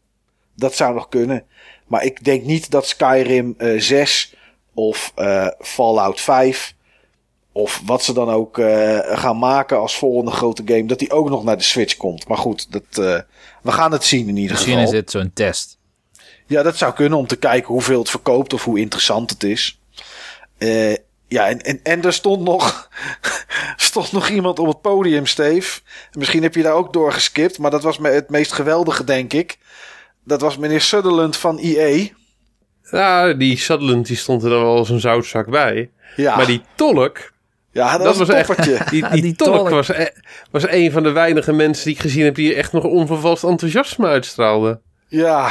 Speaker 1: Dat zou nog kunnen. Maar ik denk niet dat Skyrim eh 6 of Fallout 5 of wat ze dan ook gaan maken als volgende grote game, dat die ook nog naar de Switch komt. Maar goed, dat, we gaan het zien in ieder
Speaker 3: Misschien
Speaker 1: geval.
Speaker 3: is dit zo'n test.
Speaker 1: Ja, dat zou kunnen om te kijken hoeveel het verkoopt of hoe interessant het is. Eh, ja, en, en, en er stond nog, (laughs) stond nog iemand op het podium, Steve. Misschien heb je daar ook door geskipt, maar dat was me het meest geweldige, denk ik. Dat was meneer Sutherland van EA.
Speaker 2: Ja, die Sutherland die stond er dan wel als een zoutzak bij.
Speaker 1: Ja,
Speaker 2: Maar die tolk,
Speaker 1: ja dat,
Speaker 2: dat
Speaker 1: was een
Speaker 2: echt- (laughs) die, die, (laughs)
Speaker 3: die
Speaker 2: tolk,
Speaker 3: tolk.
Speaker 2: was, e- was een van de weinige mensen die ik gezien heb die echt nog onvervalst enthousiasme uitstraalde.
Speaker 1: Ja,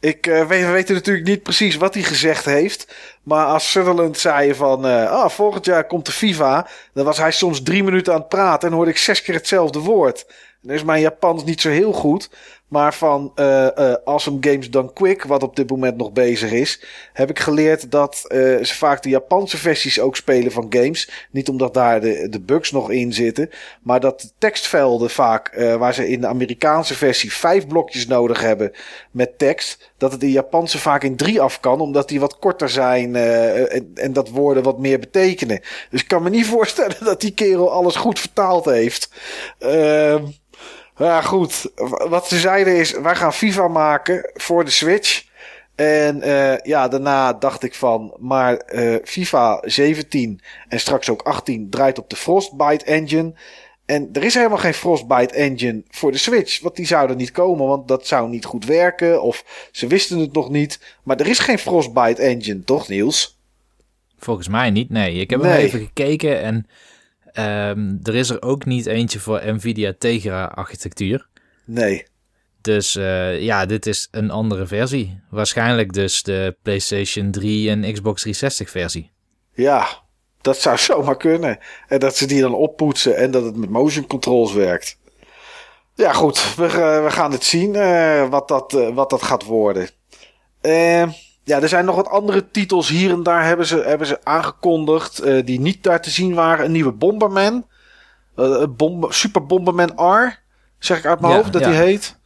Speaker 1: ik eh, weet, natuurlijk niet precies wat hij gezegd heeft. Maar als Sutherland zei van, eh, ah, volgend jaar komt de FIFA. Dan was hij soms drie minuten aan het praten en hoorde ik zes keer hetzelfde woord. Dan is mijn Japans niet zo heel goed. Maar van eh eh, Awesome Games Done Quick, wat op dit moment nog bezig is, heb ik geleerd dat eh, ze vaak de Japanse versies ook spelen van games. Niet omdat daar de, de bugs nog in zitten, maar dat de tekstvelden vaak, waar ze in de Amerikaanse versie vijf blokjes nodig hebben met tekst, dat het in Japanse vaak in drie af kan, omdat die wat korter zijn en, en dat woorden wat meer betekenen. Dus ik kan me niet (laughs) voorstellen dat die kerel alles goed vertaald heeft. Ehm ja, goed. Wat ze zeiden is, wij gaan FIFA maken voor de Switch. En eh, ja, daarna dacht ik van, maar eh, FIFA 17 en straks ook 18 draait op de Frostbite engine. En er is helemaal geen Frostbite engine voor de Switch. Want die zou er niet komen, want dat zou niet goed werken. Of ze wisten het nog niet. Maar er is geen Frostbite engine, toch Niels?
Speaker 3: Volgens mij niet, nee. Ik heb nee. even gekeken en um, er is er ook niet eentje voor Nvidia Tegra architectuur.
Speaker 1: Nee.
Speaker 3: Dus uh, ja, dit is een andere versie. Waarschijnlijk dus de PlayStation 3 en Xbox 360 versie.
Speaker 1: Ja, dat zou (laughs) zomaar kunnen. En dat ze die dan oppoetsen en dat het met motion controls werkt. Ja, goed. We, uh, we gaan het zien uh, wat, dat, uh, wat dat gaat worden. Ja, er zijn nog wat andere titels hier en daar hebben ze, hebben ze aangekondigd. die niet daar te zien waren. Een nieuwe Bomberman. Bom Super Bomberman R. Zeg ik uit mijn ja, hoofd dat ja. die heet.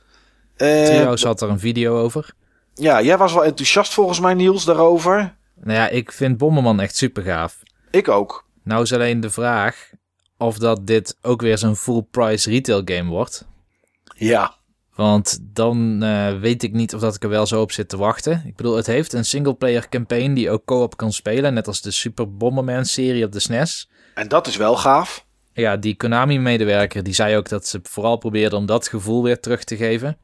Speaker 3: Trouwens had er een video over.
Speaker 1: Ja, jij was wel enthousiast volgens mij, Niels, daarover.
Speaker 3: Nou ja, ik vind Bomberman echt super gaaf.
Speaker 1: Ik ook.
Speaker 3: Nou is alleen de vraag of dat dit ook weer zo'n full price retail game wordt.
Speaker 1: Ja.
Speaker 3: Want dan uh, weet ik niet of dat ik er wel zo op zit te wachten. Ik bedoel, het heeft een single player campaign die ook co-op kan spelen. Net als de Super Bomberman serie op de SNES.
Speaker 1: En dat is wel gaaf.
Speaker 3: Ja, die Konami-medewerker die zei ook dat ze vooral probeerden om dat gevoel weer terug te geven.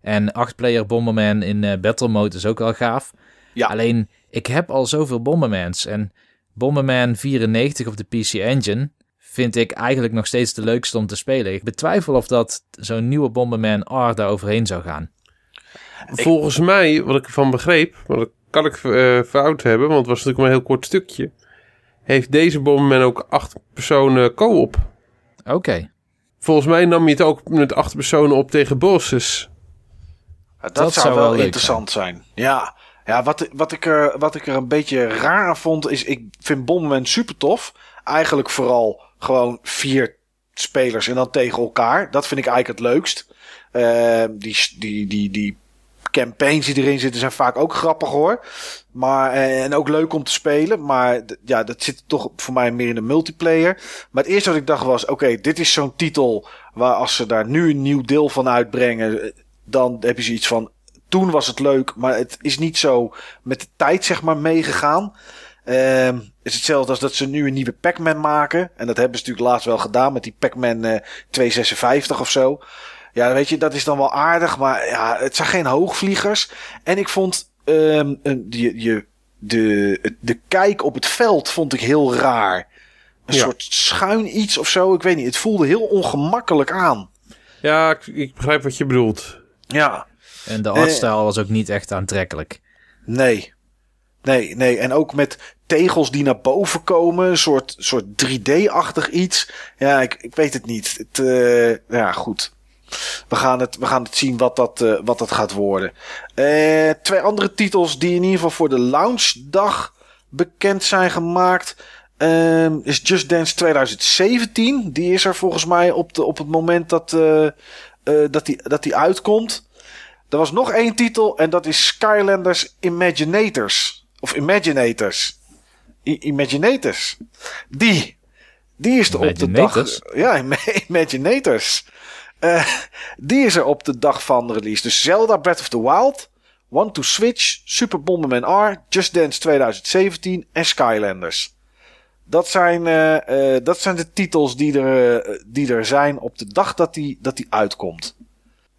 Speaker 3: En 8-player Bomberman in uh, Battle Mode is ook wel gaaf. Ja. Alleen, ik heb al zoveel Bombermans. En Bomberman 94 op de PC Engine vind ik eigenlijk nog steeds de leukste om te spelen. Ik betwijfel of dat zo'n nieuwe Bomberman R daar overheen zou gaan.
Speaker 2: Volgens mij, wat ik ervan begreep, maar dat kan ik uh, fout hebben, want het was natuurlijk maar een heel kort stukje. Heeft deze Bomberman ook acht personen co-op?
Speaker 3: Oké.
Speaker 2: Volgens mij nam je het ook met acht personen op tegen bosses.
Speaker 1: dat, zou, wel, interessant zijn. Ja, ja, wat, wat, ik er, wat ik er een beetje raar aan vond, is ik vind Bomberman super tof. Eigenlijk vooral gewoon vier spelers en dan tegen elkaar. Dat vind ik eigenlijk het leukst. Uh, die, die, die, die campaigns die erin zitten zijn vaak ook grappig hoor. Maar, eh, en ook leuk om te spelen. Maar ja, dat zit toch voor mij meer in de multiplayer. Maar het eerste wat ik dacht was: oké, dit is zo'n titel waar als ze daar nu een nieuw deel van uitbrengen, eh, dan heb je zoiets van: toen was het leuk, maar het is niet zo met de tijd zeg maar meegegaan. Uh, is hetzelfde als dat ze nu een nieuwe Pac-Man maken. En dat hebben ze natuurlijk laatst wel gedaan met die Pac-Man uh, 256 of zo. Ja, weet je, dat is dan wel aardig, maar ja, het zijn geen hoogvliegers. En ik vond um, je, je, de, de kijk op het veld vond ik heel raar. Een ja. soort schuin iets of zo, ik weet niet. Het voelde heel ongemakkelijk aan.
Speaker 2: Ja, ik, ik begrijp wat je bedoelt.
Speaker 1: Ja.
Speaker 3: En de artstijl was ook niet echt aantrekkelijk.
Speaker 1: Nee. Nee, nee. En ook met tegels die naar boven komen. Een soort, soort 3D-achtig iets. Ja, ik, ik weet het niet. Het, uh, ja, goed. We gaan het, we gaan het zien wat dat, uh, wat dat gaat worden. Uh, twee andere titels die in ieder geval voor de launchdag bekend zijn gemaakt. Uh, is Just Dance 2017. Die is er volgens mij op, de, op het moment dat, dat, die, dat die uitkomt. Er was nog één titel en dat is Skylanders Imaginators. Of Imaginators. Imaginators. Die. Die is er op de dag. Ja, (laughs) Imaginators. Uh, die is er op de dag van de release. Dus Zelda Breath of the Wild, One to Switch, Super Bomberman R, Just Dance 2017 en Skylanders. Dat zijn, uh, uh, dat zijn de titels die er, die er zijn op de dag dat die, dat die uitkomt.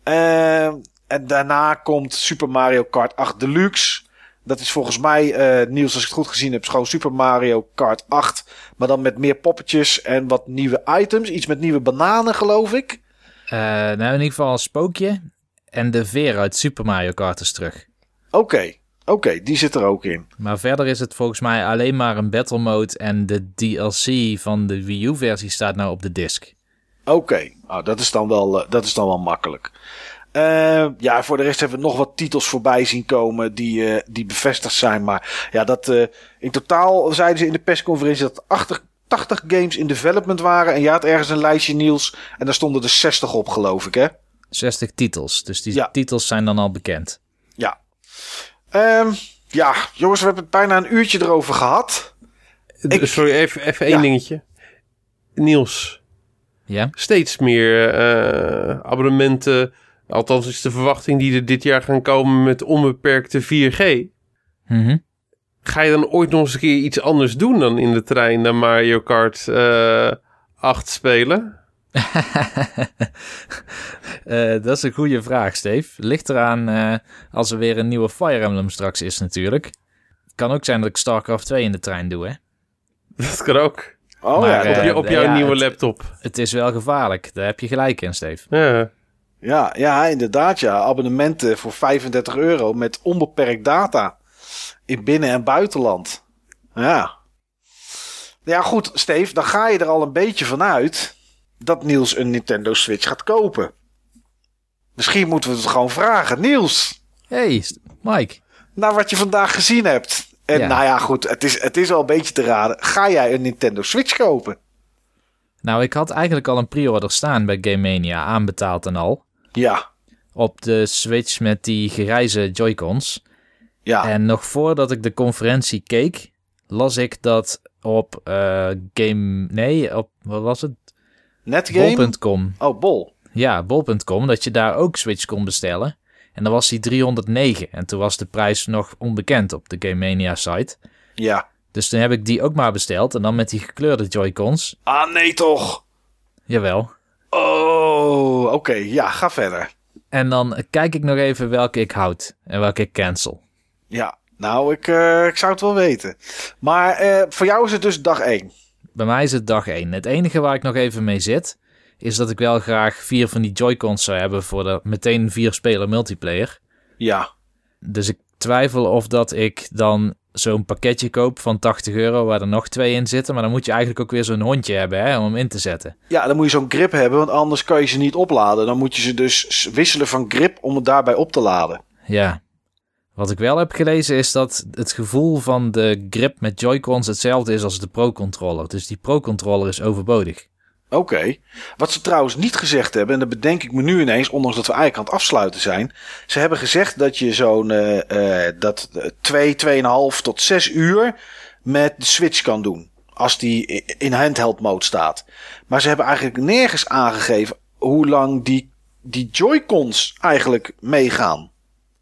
Speaker 1: En daarna komt Super Mario Kart 8 Deluxe. Dat is volgens mij, uh, Niels, als ik het goed gezien heb, gewoon Super Mario Kart 8. Maar dan met meer poppetjes en wat nieuwe items. Iets met nieuwe bananen, geloof ik.
Speaker 3: Uh, nou, in ieder geval een spookje. En de veer uit Super Mario Kart is terug.
Speaker 1: Oké, okay. oké, okay, die zit er ook in.
Speaker 3: Maar verder is het volgens mij alleen maar een battle mode. En de DLC van de Wii U-versie staat nou op de disc.
Speaker 1: Oké, okay. oh, dat, is dan wel, uh, dat is dan wel makkelijk. Uh, ja, voor de rest hebben we nog wat titels voorbij zien komen die, uh, die bevestigd zijn. Maar ja, dat uh, in totaal zeiden ze in de persconferentie dat 80, 80 games in development waren. En je had ergens een lijstje, Niels. En daar stonden er 60 op, geloof ik, hè?
Speaker 3: 60 titels. Dus die ja. titels zijn dan al bekend.
Speaker 1: Ja. Um, ja, jongens, we hebben het bijna een uurtje erover gehad.
Speaker 2: Ik... Sorry, even, even één ja. dingetje. Niels.
Speaker 3: Ja?
Speaker 2: Steeds meer abonnementen Althans is de verwachting die er dit jaar gaan komen met onbeperkte 4G.
Speaker 3: Mm
Speaker 2: Ga je dan ooit nog eens een keer iets anders doen dan in de trein naar Mario Kart uh, eh, 8 spelen?
Speaker 3: uh, (laughs) dat is een goede vraag, Steve. Ligt eraan uh, als er weer een nieuwe Fire Emblem straks is natuurlijk. Kan ook zijn dat ik StarCraft 2 in de trein doe, hè?
Speaker 2: Dat kan ook.
Speaker 1: Oh maar, ja,
Speaker 2: op, je, op jouw ja, nieuwe
Speaker 3: het,
Speaker 2: laptop.
Speaker 3: Het is wel gevaarlijk. Daar heb je gelijk in, Steve.
Speaker 2: Ja.
Speaker 1: Ja, ja, inderdaad. Ja. Abonnementen voor 35 euro met onbeperkt data in binnen- en buitenland. Ja. Ja, goed, Steve, dan ga je er al een beetje vanuit dat Niels een Nintendo Switch gaat kopen. Misschien moeten we het gewoon vragen. Niels.
Speaker 3: Hey, Mike.
Speaker 1: Nou, wat je vandaag gezien hebt. En nou ja, goed, het is, het is al een beetje te raden. Ga jij een Nintendo Switch kopen?
Speaker 3: Nou, ik had eigenlijk al een pre-order staan bij Game Mania, aanbetaald en al.
Speaker 1: Ja.
Speaker 3: Op de Switch met die grijze Joy-Cons.
Speaker 1: Ja.
Speaker 3: En nog voordat ik de conferentie keek, las ik dat op uh, Game... Nee, op... Wat was het?
Speaker 1: Netgame?
Speaker 3: Bol.com.
Speaker 1: Oh, Bol.
Speaker 3: Ja, Bol.com. Dat je daar ook Switch kon bestellen. En dan was die 309. En toen was de prijs nog onbekend op de Game Mania site.
Speaker 1: Ja.
Speaker 3: Dus toen heb ik die ook maar besteld. En dan met die gekleurde Joy-Cons.
Speaker 1: Ah, nee toch?
Speaker 3: Jawel.
Speaker 1: Oh, oké. Ja, ga verder.
Speaker 3: En dan kijk ik nog even welke ik houd. En welke ik cancel.
Speaker 1: Ja, nou, ik, uh, ik zou het wel weten. Maar uh, voor jou is het dus dag 1.
Speaker 3: Bij mij is het dag 1. Het enige waar ik nog even mee zit, is dat ik wel graag vier van die Joy-Cons zou hebben voor de meteen vier speler multiplayer.
Speaker 1: Ja.
Speaker 3: Dus ik twijfel of dat ik dan zo'n pakketje koop van 80 euro waar er nog twee in zitten. Maar dan moet je eigenlijk ook weer zo'n hondje hebben hè, om hem in te zetten.
Speaker 1: Ja, dan moet je zo'n grip hebben, want anders kan je ze niet opladen. Dan moet je ze dus wisselen van grip om het daarbij op te laden.
Speaker 3: Ja. Wat ik wel heb gelezen is dat het gevoel van de grip met Joy-Cons hetzelfde is als de Pro-controller. Dus die Pro-controller is overbodig.
Speaker 1: Oké. Okay. Wat ze trouwens niet gezegd hebben, en dat bedenk ik me nu ineens, ondanks dat we eigenlijk aan het afsluiten zijn. Ze hebben gezegd dat je zo'n uh, dat 2, 2,5 tot 6 uur met de Switch kan doen. Als die in handheld mode staat. Maar ze hebben eigenlijk nergens aangegeven hoe lang die, die Joy-Cons eigenlijk meegaan.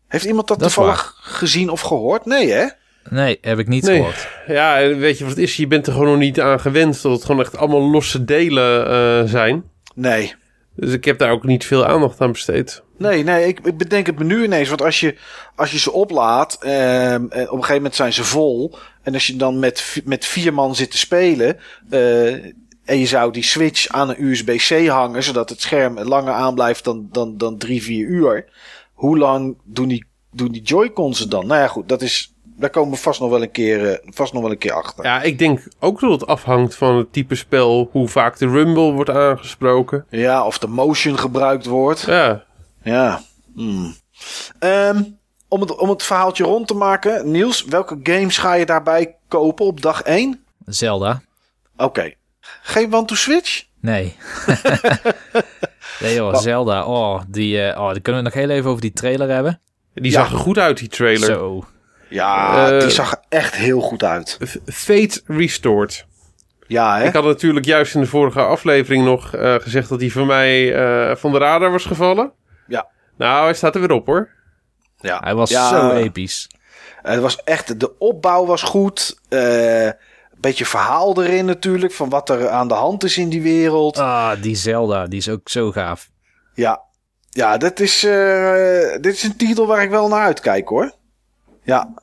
Speaker 1: Heeft iemand dat, dat toevallig gezien of gehoord? Nee, hè?
Speaker 3: Nee, heb ik niet nee. gehoord.
Speaker 2: Ja, weet je wat het is? Je bent er gewoon nog niet aan gewend dat het gewoon echt allemaal losse delen uh, zijn.
Speaker 1: Nee.
Speaker 2: Dus ik heb daar ook niet veel aandacht aan besteed.
Speaker 1: Nee, nee, ik, ik bedenk het me nu ineens. Want als je, als je ze oplaadt, eh, en op een gegeven moment zijn ze vol. En als je dan met, met vier man zit te spelen. Uh, en je zou die switch aan een USB-C hangen, zodat het scherm langer aanblijft dan, dan, dan drie, vier uur. Hoe lang doen die, doen die Joy-Cons het dan? Nou ja, goed, dat is, daar komen we vast nog wel een keer, uh, vast nog wel een keer achter.
Speaker 2: Ja, ik denk ook dat het afhangt van het type spel, hoe vaak de rumble wordt aangesproken.
Speaker 1: Ja, of de motion gebruikt wordt.
Speaker 2: Ja.
Speaker 1: Ja. Hmm. Um, om, het, om het verhaaltje rond te maken, Niels, welke games ga je daarbij kopen op dag 1?
Speaker 3: Zelda.
Speaker 1: Oké. Okay. Geen One to Switch?
Speaker 3: Nee. (laughs) nee joh, Zelda. Oh, die, uh, oh, dan kunnen we nog heel even over die trailer hebben.
Speaker 2: Die zag er goed uit, die trailer.
Speaker 3: Zo.
Speaker 1: Ja, uh, die zag er echt heel goed uit.
Speaker 2: Fate Restored.
Speaker 1: Ja, hè?
Speaker 2: Ik had natuurlijk juist in de vorige aflevering nog uh, gezegd dat hij van mij uh, van de radar was gevallen.
Speaker 1: Ja.
Speaker 2: Nou, hij staat er weer op hoor.
Speaker 3: Ja. Hij was ja, zo episch.
Speaker 1: Het was echt, de opbouw was goed. Uh, beetje verhaal erin natuurlijk, van wat er aan de hand is in die wereld.
Speaker 3: Ah, die Zelda, die is ook zo gaaf.
Speaker 1: Ja, ja dit, is, uh, dit is een titel waar ik wel naar uitkijk hoor. Ja.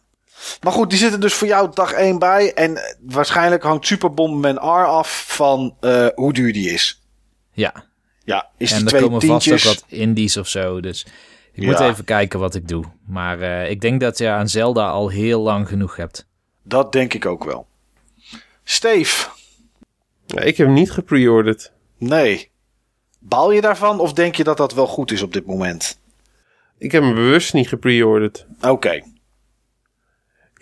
Speaker 1: Maar goed, die zitten dus voor jou dag 1 bij. En waarschijnlijk hangt Super Bomberman R af van uh, hoe duur die is.
Speaker 3: Ja.
Speaker 1: Ja, is
Speaker 3: en
Speaker 1: die
Speaker 3: er komen
Speaker 1: tientjes...
Speaker 3: vast ook wat indies of zo. Dus ik ja. moet even kijken wat ik doe. Maar uh, ik denk dat je aan Zelda al heel lang genoeg hebt.
Speaker 1: Dat denk ik ook wel. Steve.
Speaker 2: Ja, ik heb hem niet gepreorderd.
Speaker 1: Nee. Baal je daarvan of denk je dat dat wel goed is op dit moment?
Speaker 2: Ik heb hem bewust niet gepreorderd.
Speaker 1: Oké. Okay.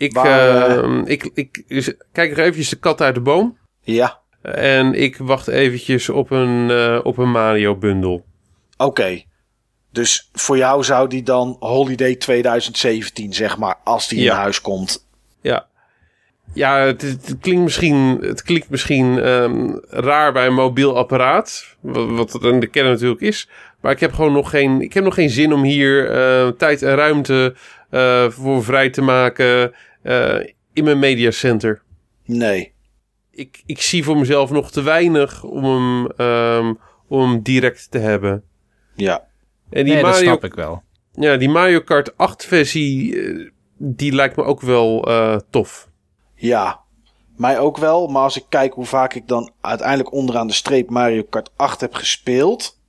Speaker 2: Ik, maar, uh, ik, ik, ik kijk er eventjes de kat uit de boom.
Speaker 1: Ja.
Speaker 2: En ik wacht eventjes op een, uh, op een Mario bundel.
Speaker 1: Oké. Okay. Dus voor jou zou die dan Holiday 2017, zeg maar, als die ja. in huis komt.
Speaker 2: Ja. Ja, het, het, klinkt misschien, het klinkt misschien um, raar bij een mobiel apparaat. Wat, wat het in de kern natuurlijk is. Maar ik heb gewoon nog geen, ik heb nog geen zin om hier uh, tijd en ruimte uh, voor vrij te maken uh, in mijn mediacenter.
Speaker 1: Nee.
Speaker 2: Ik, ik zie voor mezelf nog te weinig om hem, um, om hem direct te hebben.
Speaker 1: Ja.
Speaker 3: En die nee, Mario, dat snap ik wel.
Speaker 2: Ja, die Mario Kart 8 versie, eh, die lijkt me ook wel uh, tof.
Speaker 1: Ja, mij ook wel. Maar als ik kijk hoe vaak ik dan uiteindelijk onderaan de streep Mario Kart 8 heb gespeeld.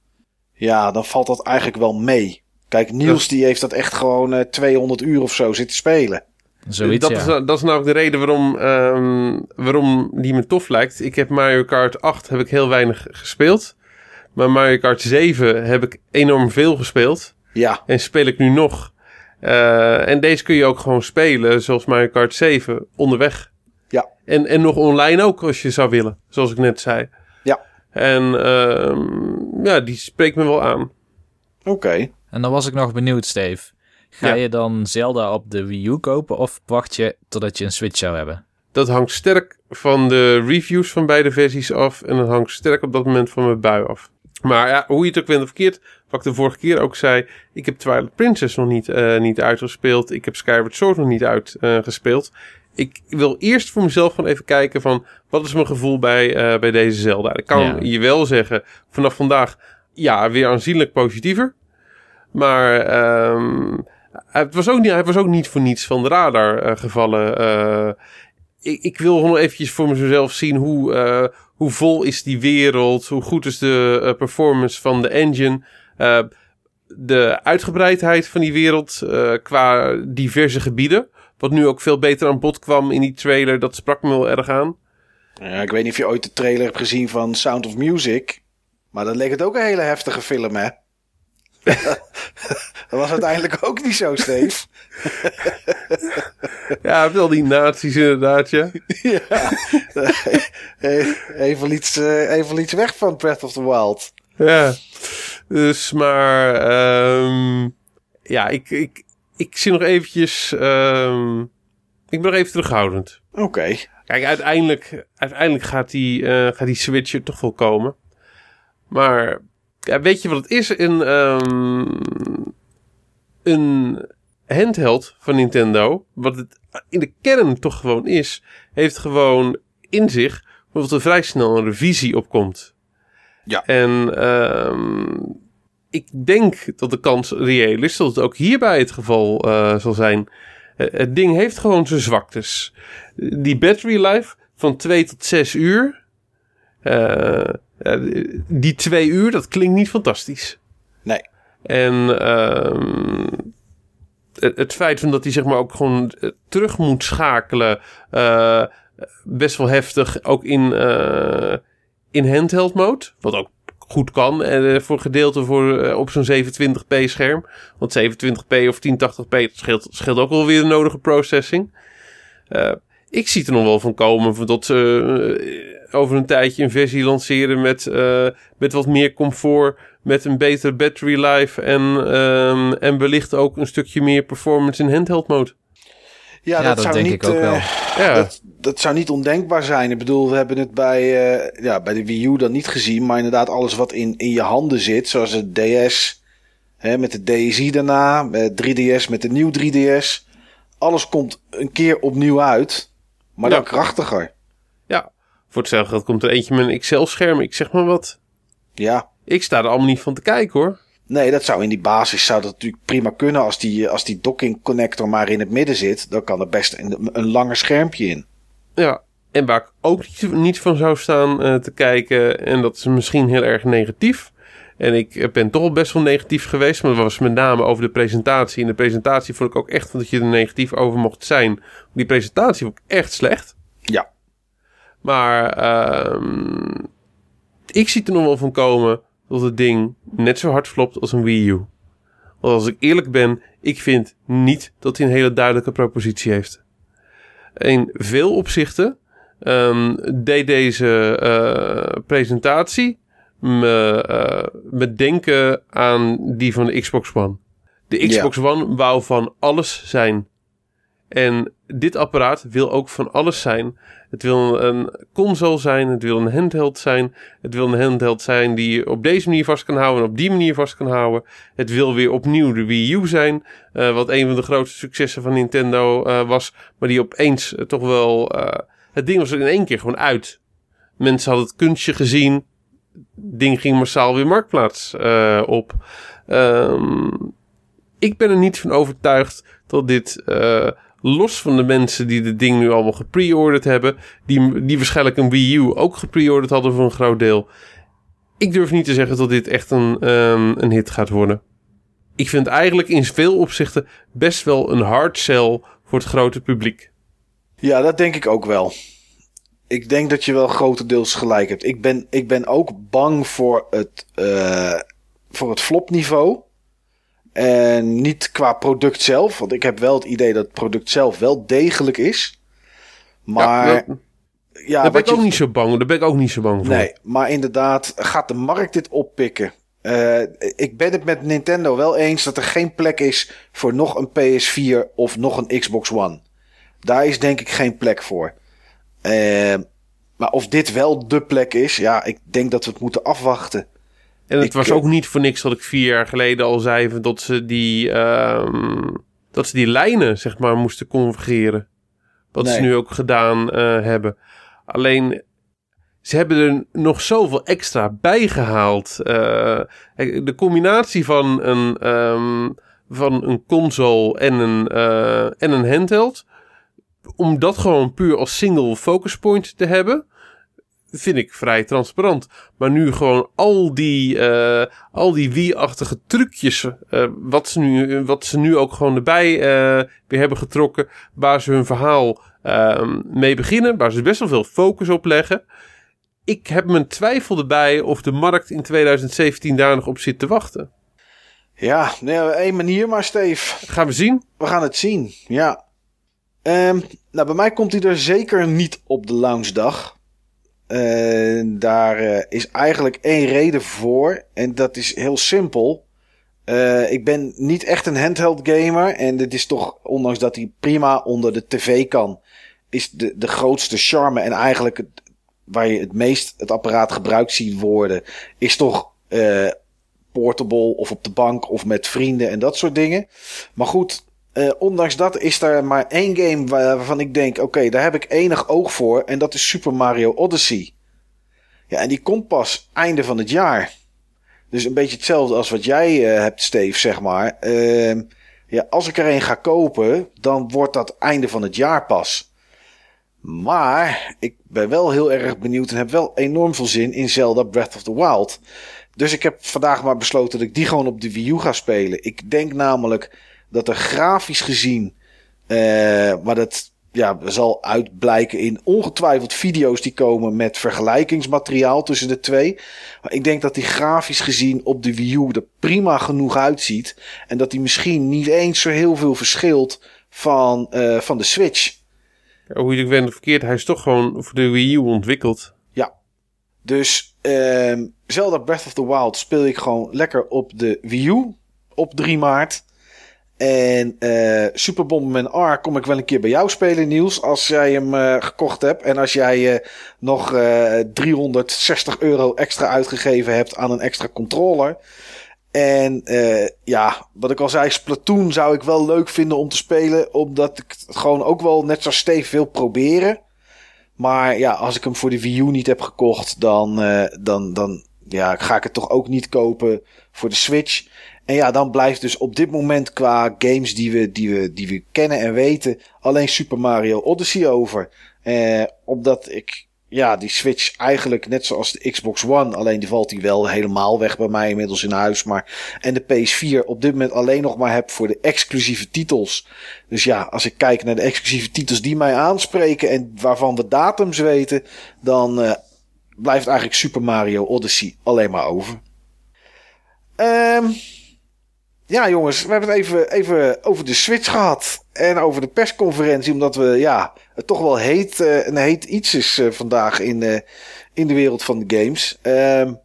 Speaker 1: Ja, dan valt dat eigenlijk wel mee. Kijk, Niels die heeft dat echt gewoon uh, eh, 200 uur of zo zitten spelen.
Speaker 2: Zoiets, dat, is, dat is nou ook de reden waarom, um, waarom die me tof lijkt. Ik heb Mario Kart 8 heb ik heel weinig gespeeld. Maar Mario Kart 7 heb ik enorm veel gespeeld.
Speaker 1: Ja.
Speaker 2: En speel ik nu nog. Uh, en deze kun je ook gewoon spelen, zoals Mario Kart 7, onderweg.
Speaker 1: Ja.
Speaker 2: En, en nog online ook, als je zou willen, zoals ik net zei.
Speaker 1: Ja.
Speaker 2: En uh, ja, die spreekt me wel aan.
Speaker 1: Oké.
Speaker 3: En dan was ik nog benieuwd, Steve. Ga je dan Zelda op de Wii U kopen of wacht je totdat je een Switch zou hebben?
Speaker 2: Dat hangt sterk van de reviews van beide versies af. En dat hangt sterk op dat moment van mijn bui af. Maar ja, hoe je het ook bent of verkeerd, wat ik de vorige keer ook zei. Ik heb Twilight Princess nog niet, uh, niet uitgespeeld. Ik heb Skyward Sword nog niet uitgespeeld. Uh, ik wil eerst voor mezelf gewoon even kijken van... wat is mijn gevoel bij, uh, bij deze Zelda? Ik kan ja. je wel zeggen, vanaf vandaag... ja, weer aanzienlijk positiever. Maar... Um, het was ook niet, hij was ook niet voor niets van de radar uh, gevallen. Uh, ik, ik, wil gewoon eventjes voor mezelf zien hoe, uh, hoe vol is die wereld. Hoe goed is de performance van de engine. de uitgebreidheid van die wereld qua diverse gebieden. Wat nu ook veel beter aan bod kwam in die trailer. Dat sprak me wel erg aan.
Speaker 1: Ja, ik weet niet of je ooit de trailer hebt gezien van Sound of Music. Maar dat leek het ook een hele heftige film, hè? (laughs) dat was uiteindelijk ook niet zo, Steve. (laughs)
Speaker 2: ja, wel die nazi's inderdaad, ja. (laughs)
Speaker 1: ja. Even iets, even iets weg van Breath of the Wild.
Speaker 2: Ja, dus maar... Um, ja, ik, ik, ik zie nog eventjes... Um, ik ben nog even terughoudend.
Speaker 1: Oké.
Speaker 2: Kijk, uiteindelijk, uiteindelijk gaat, die, uh, gaat die Switch er toch wel komen. Maar ja, weet je wat het is? Een, um, een handheld van Nintendo, wat het in de kern toch gewoon is, heeft gewoon in zich dat er vrij snel een revisie op komt.
Speaker 1: Ja.
Speaker 2: En um, ik denk dat de kans reëel is dat het ook hierbij het geval uh, zal zijn. Uh, het ding heeft gewoon zijn zwaktes. Die battery life van 2 tot 6 uur. Uh, die twee uur, dat klinkt niet fantastisch.
Speaker 1: Nee.
Speaker 2: En uh, het, het, feit van dat hij zeg maar ook gewoon eh, terug moet schakelen, uh, best wel heftig, ook in, in handheld mode, wat ook goed kan en voor gedeelte voor op zo'n 27p scherm, want 27p of 1080p dat scheelt, scheelt ook wel weer de nodige processing. Ik zie er nog wel van komen van dat over een tijdje een versie lanceren met, uh, met wat meer comfort, met een betere battery life en, um, en wellicht ook een stukje meer performance in handheld mode.
Speaker 1: Ja, dat, zou denk niet, ik ook uh, wel. Ja. Dat, dat, zou niet ondenkbaar zijn. Ik bedoel, we hebben het bij, uh, ja, bij de Wii U dan niet gezien, maar inderdaad alles wat in, in je handen zit, zoals het DS, hè, met de DSi daarna, met 3DS met de nieuw 3DS. Alles komt een keer opnieuw uit, maar ja. dan krachtiger.
Speaker 2: Voor hetzelfde geld komt er eentje met een Excel-scherm. Ik zeg maar wat.
Speaker 1: Ja.
Speaker 2: Ik sta er allemaal niet van te kijken hoor.
Speaker 1: Nee, dat zou in die basis zou dat natuurlijk prima kunnen. Als die, als die docking connector maar in het midden zit, dan kan er best een, een langer schermpje in.
Speaker 2: Ja, en waar ik ook niet, niet van zou staan uh, te kijken, en dat is misschien heel erg negatief. En ik ben toch al best wel negatief geweest, maar dat was met name over de presentatie. In de presentatie vond ik ook echt dat je er negatief over mocht zijn. Die presentatie vond ik echt slecht.
Speaker 1: Ja.
Speaker 2: Maar uh, ik zie er nog wel van komen dat het ding net zo hard flopt als een Wii U. Want als ik eerlijk ben, ik vind niet dat hij een hele duidelijke propositie heeft. In veel opzichten um, deed deze uh, presentatie me, uh, me denken aan die van de Xbox One. De Xbox One wou van alles zijn. En dit apparaat wil ook van alles zijn. Het wil een console zijn, het wil een handheld zijn. Het wil een handheld zijn die je op deze manier vast kan houden en op die manier vast kan houden. Het wil weer opnieuw de Wii U zijn, uh, wat een van de grootste successen van Nintendo uh, was. Maar die opeens uh, toch wel... het ding was er in één keer gewoon uit. Mensen hadden het kunstje gezien. Ding ging massaal weer marktplaats uh, op. Um, ik ben er niet van overtuigd dat dit, uh, los van de mensen die dit ding nu allemaal gepreorderd hebben, die, die waarschijnlijk een Wii U ook gepreorderd hadden voor een groot deel. Ik durf niet te zeggen dat dit echt een, um, een hit gaat worden. Ik vind eigenlijk in veel opzichten best wel een hard sell voor het grote publiek.
Speaker 1: Ja, dat denk ik ook wel. Ik denk dat je wel grotendeels gelijk hebt. Ik ben, ik ben ook bang voor het, uh, voor het flopniveau. En niet qua product zelf. Want ik heb wel het idee dat het product zelf wel degelijk is. Maar. Ja,
Speaker 2: ja, daar ben ik ook niet zo bang. Daar ben ik ook niet zo bang voor.
Speaker 1: Nee, maar inderdaad, gaat de markt dit oppikken? Uh, ik ben het met Nintendo wel eens dat er geen plek is voor nog een PS4 of nog een Xbox One. Daar is denk ik geen plek voor. Uh, maar of dit wel de plek is, ja, ik denk dat we het moeten afwachten.
Speaker 2: En het was ook niet voor niks dat ik vier jaar geleden al zei dat ze die, um, dat ze die lijnen, zeg maar, moesten configureren. Wat ze nu ook gedaan uh, hebben. Alleen, ze hebben er nog zoveel extra bij gehaald. Uh, de combinatie van een, um, van een console en een, en een handheld. Om dat gewoon puur als single focus point te hebben vind ik vrij transparant. Maar nu gewoon al die, uh, al die Wii-achtige trucjes, uh, wat, ze nu, wat ze nu ook gewoon erbij uh, weer hebben getrokken, waar ze hun verhaal uh, mee beginnen, waar ze best wel veel focus op leggen. Ik heb mijn twijfel erbij of de markt in 2017 daar nog op zit te wachten.
Speaker 1: Ja, nee, één manier maar, Steve.
Speaker 2: Gaan we zien?
Speaker 1: We gaan het zien, ja. Um, nou, bij mij komt hij er zeker niet op de lounge dag. Uh, daar uh, is eigenlijk één reden voor. En dat is heel simpel. Uh, ik ben niet echt een handheld gamer. En dit is toch, ondanks dat hij prima onder de tv kan, is de, de grootste charme. En eigenlijk het, waar je het meest het apparaat gebruikt ziet worden, is toch portable of op de bank of met vrienden en dat soort dingen. Maar goed, uh, ondanks dat is er maar één game waarvan ik denk: oké, daar heb ik enig oog voor. En dat is Super Mario Odyssey. Ja, en die komt pas einde van het jaar. Dus een beetje hetzelfde als wat jij uh, hebt, Steve, zeg maar. Uh, ja, als ik er een ga kopen, dan wordt dat einde van het jaar pas. Maar ik ben wel heel erg benieuwd en heb wel enorm veel zin in Zelda Breath of the Wild. Dus ik heb vandaag maar besloten dat ik die gewoon op de Wii U ga spelen. Ik denk namelijk dat er grafisch gezien, uh, maar dat ja, zal uitblijken in ongetwijfeld video's die komen met vergelijkingsmateriaal tussen de twee. Maar ik denk dat die grafisch gezien op de Wii U er prima genoeg uitziet. En dat die misschien niet eens zo heel veel verschilt van, uh, van de Switch.
Speaker 2: Ja, hoe je het bent verkeerd, hij is toch gewoon voor de Wii U ontwikkeld.
Speaker 1: Ja. Dus uh, Zelda Breath of the Wild speel ik gewoon lekker op de Wii U op 3 maart. En uh, Super Bomberman R kom ik wel een keer bij jou spelen, Niels. Als jij hem uh, gekocht hebt. En als jij uh, nog 360 euro extra uitgegeven hebt aan een extra controller. En ja, wat ik al zei, Splatoon zou ik wel leuk vinden om te spelen. Omdat ik het gewoon ook wel net zoals Steve wil proberen. Maar ja, als ik hem voor de Wii U niet heb gekocht, dan, dan, dan ja, ga ik het toch ook niet kopen voor de Switch. En ja, dan blijft dus op dit moment qua games die we, die we, die we kennen en weten alleen Super Mario Odyssey over. Eh, omdat ik ja, die Switch eigenlijk net zoals de Xbox One, alleen die valt die wel helemaal weg bij mij inmiddels in huis. Maar, en de PS4 op dit moment alleen nog maar heb voor de exclusieve titels. Dus ja, als ik kijk naar de exclusieve titels die mij aanspreken en waarvan we datums weten, dan uh, blijft eigenlijk Super Mario Odyssey alleen maar over. Um, ja, jongens, we hebben het even, even over de Switch gehad. En over de persconferentie, omdat we, ja, het toch wel heet, uh, een heet iets is uh, vandaag in, uh, in de wereld van de games. Um,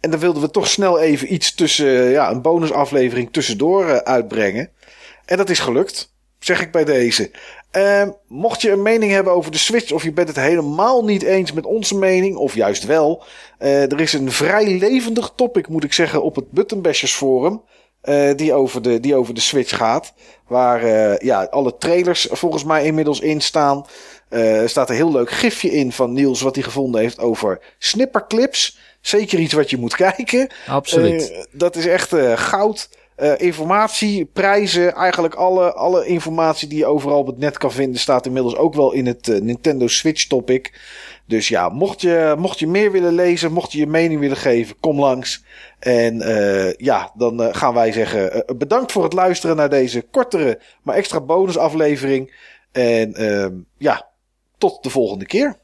Speaker 1: en dan wilden we toch snel even iets tussen, ja, een bonusaflevering tussendoor uitbrengen. En dat is gelukt, zeg ik bij deze. Uh, mocht je een mening hebben over de Switch, of je bent het helemaal niet eens met onze mening, of juist wel. Er is een vrij levendig topic, moet ik zeggen, op het Buttonbashers Forum. Die, over de, die over de Switch gaat. Waar ja, alle trailers volgens mij inmiddels in staan. er staat een heel leuk gifje in van Niels wat hij gevonden heeft over snipperclips. Zeker iets wat je moet (laughs) kijken.
Speaker 3: Absoluut.
Speaker 1: dat is echt goud. Informatie, prijzen, eigenlijk alle, alle informatie die je overal op het net kan vinden, staat inmiddels ook wel in het Nintendo Switch topic. Dus ja, mocht je, mocht je meer willen lezen, mocht je je mening willen geven, kom langs. En uh, ja, dan gaan wij zeggen bedankt voor het luisteren naar deze kortere, maar extra bonusaflevering. En ja, tot de volgende keer.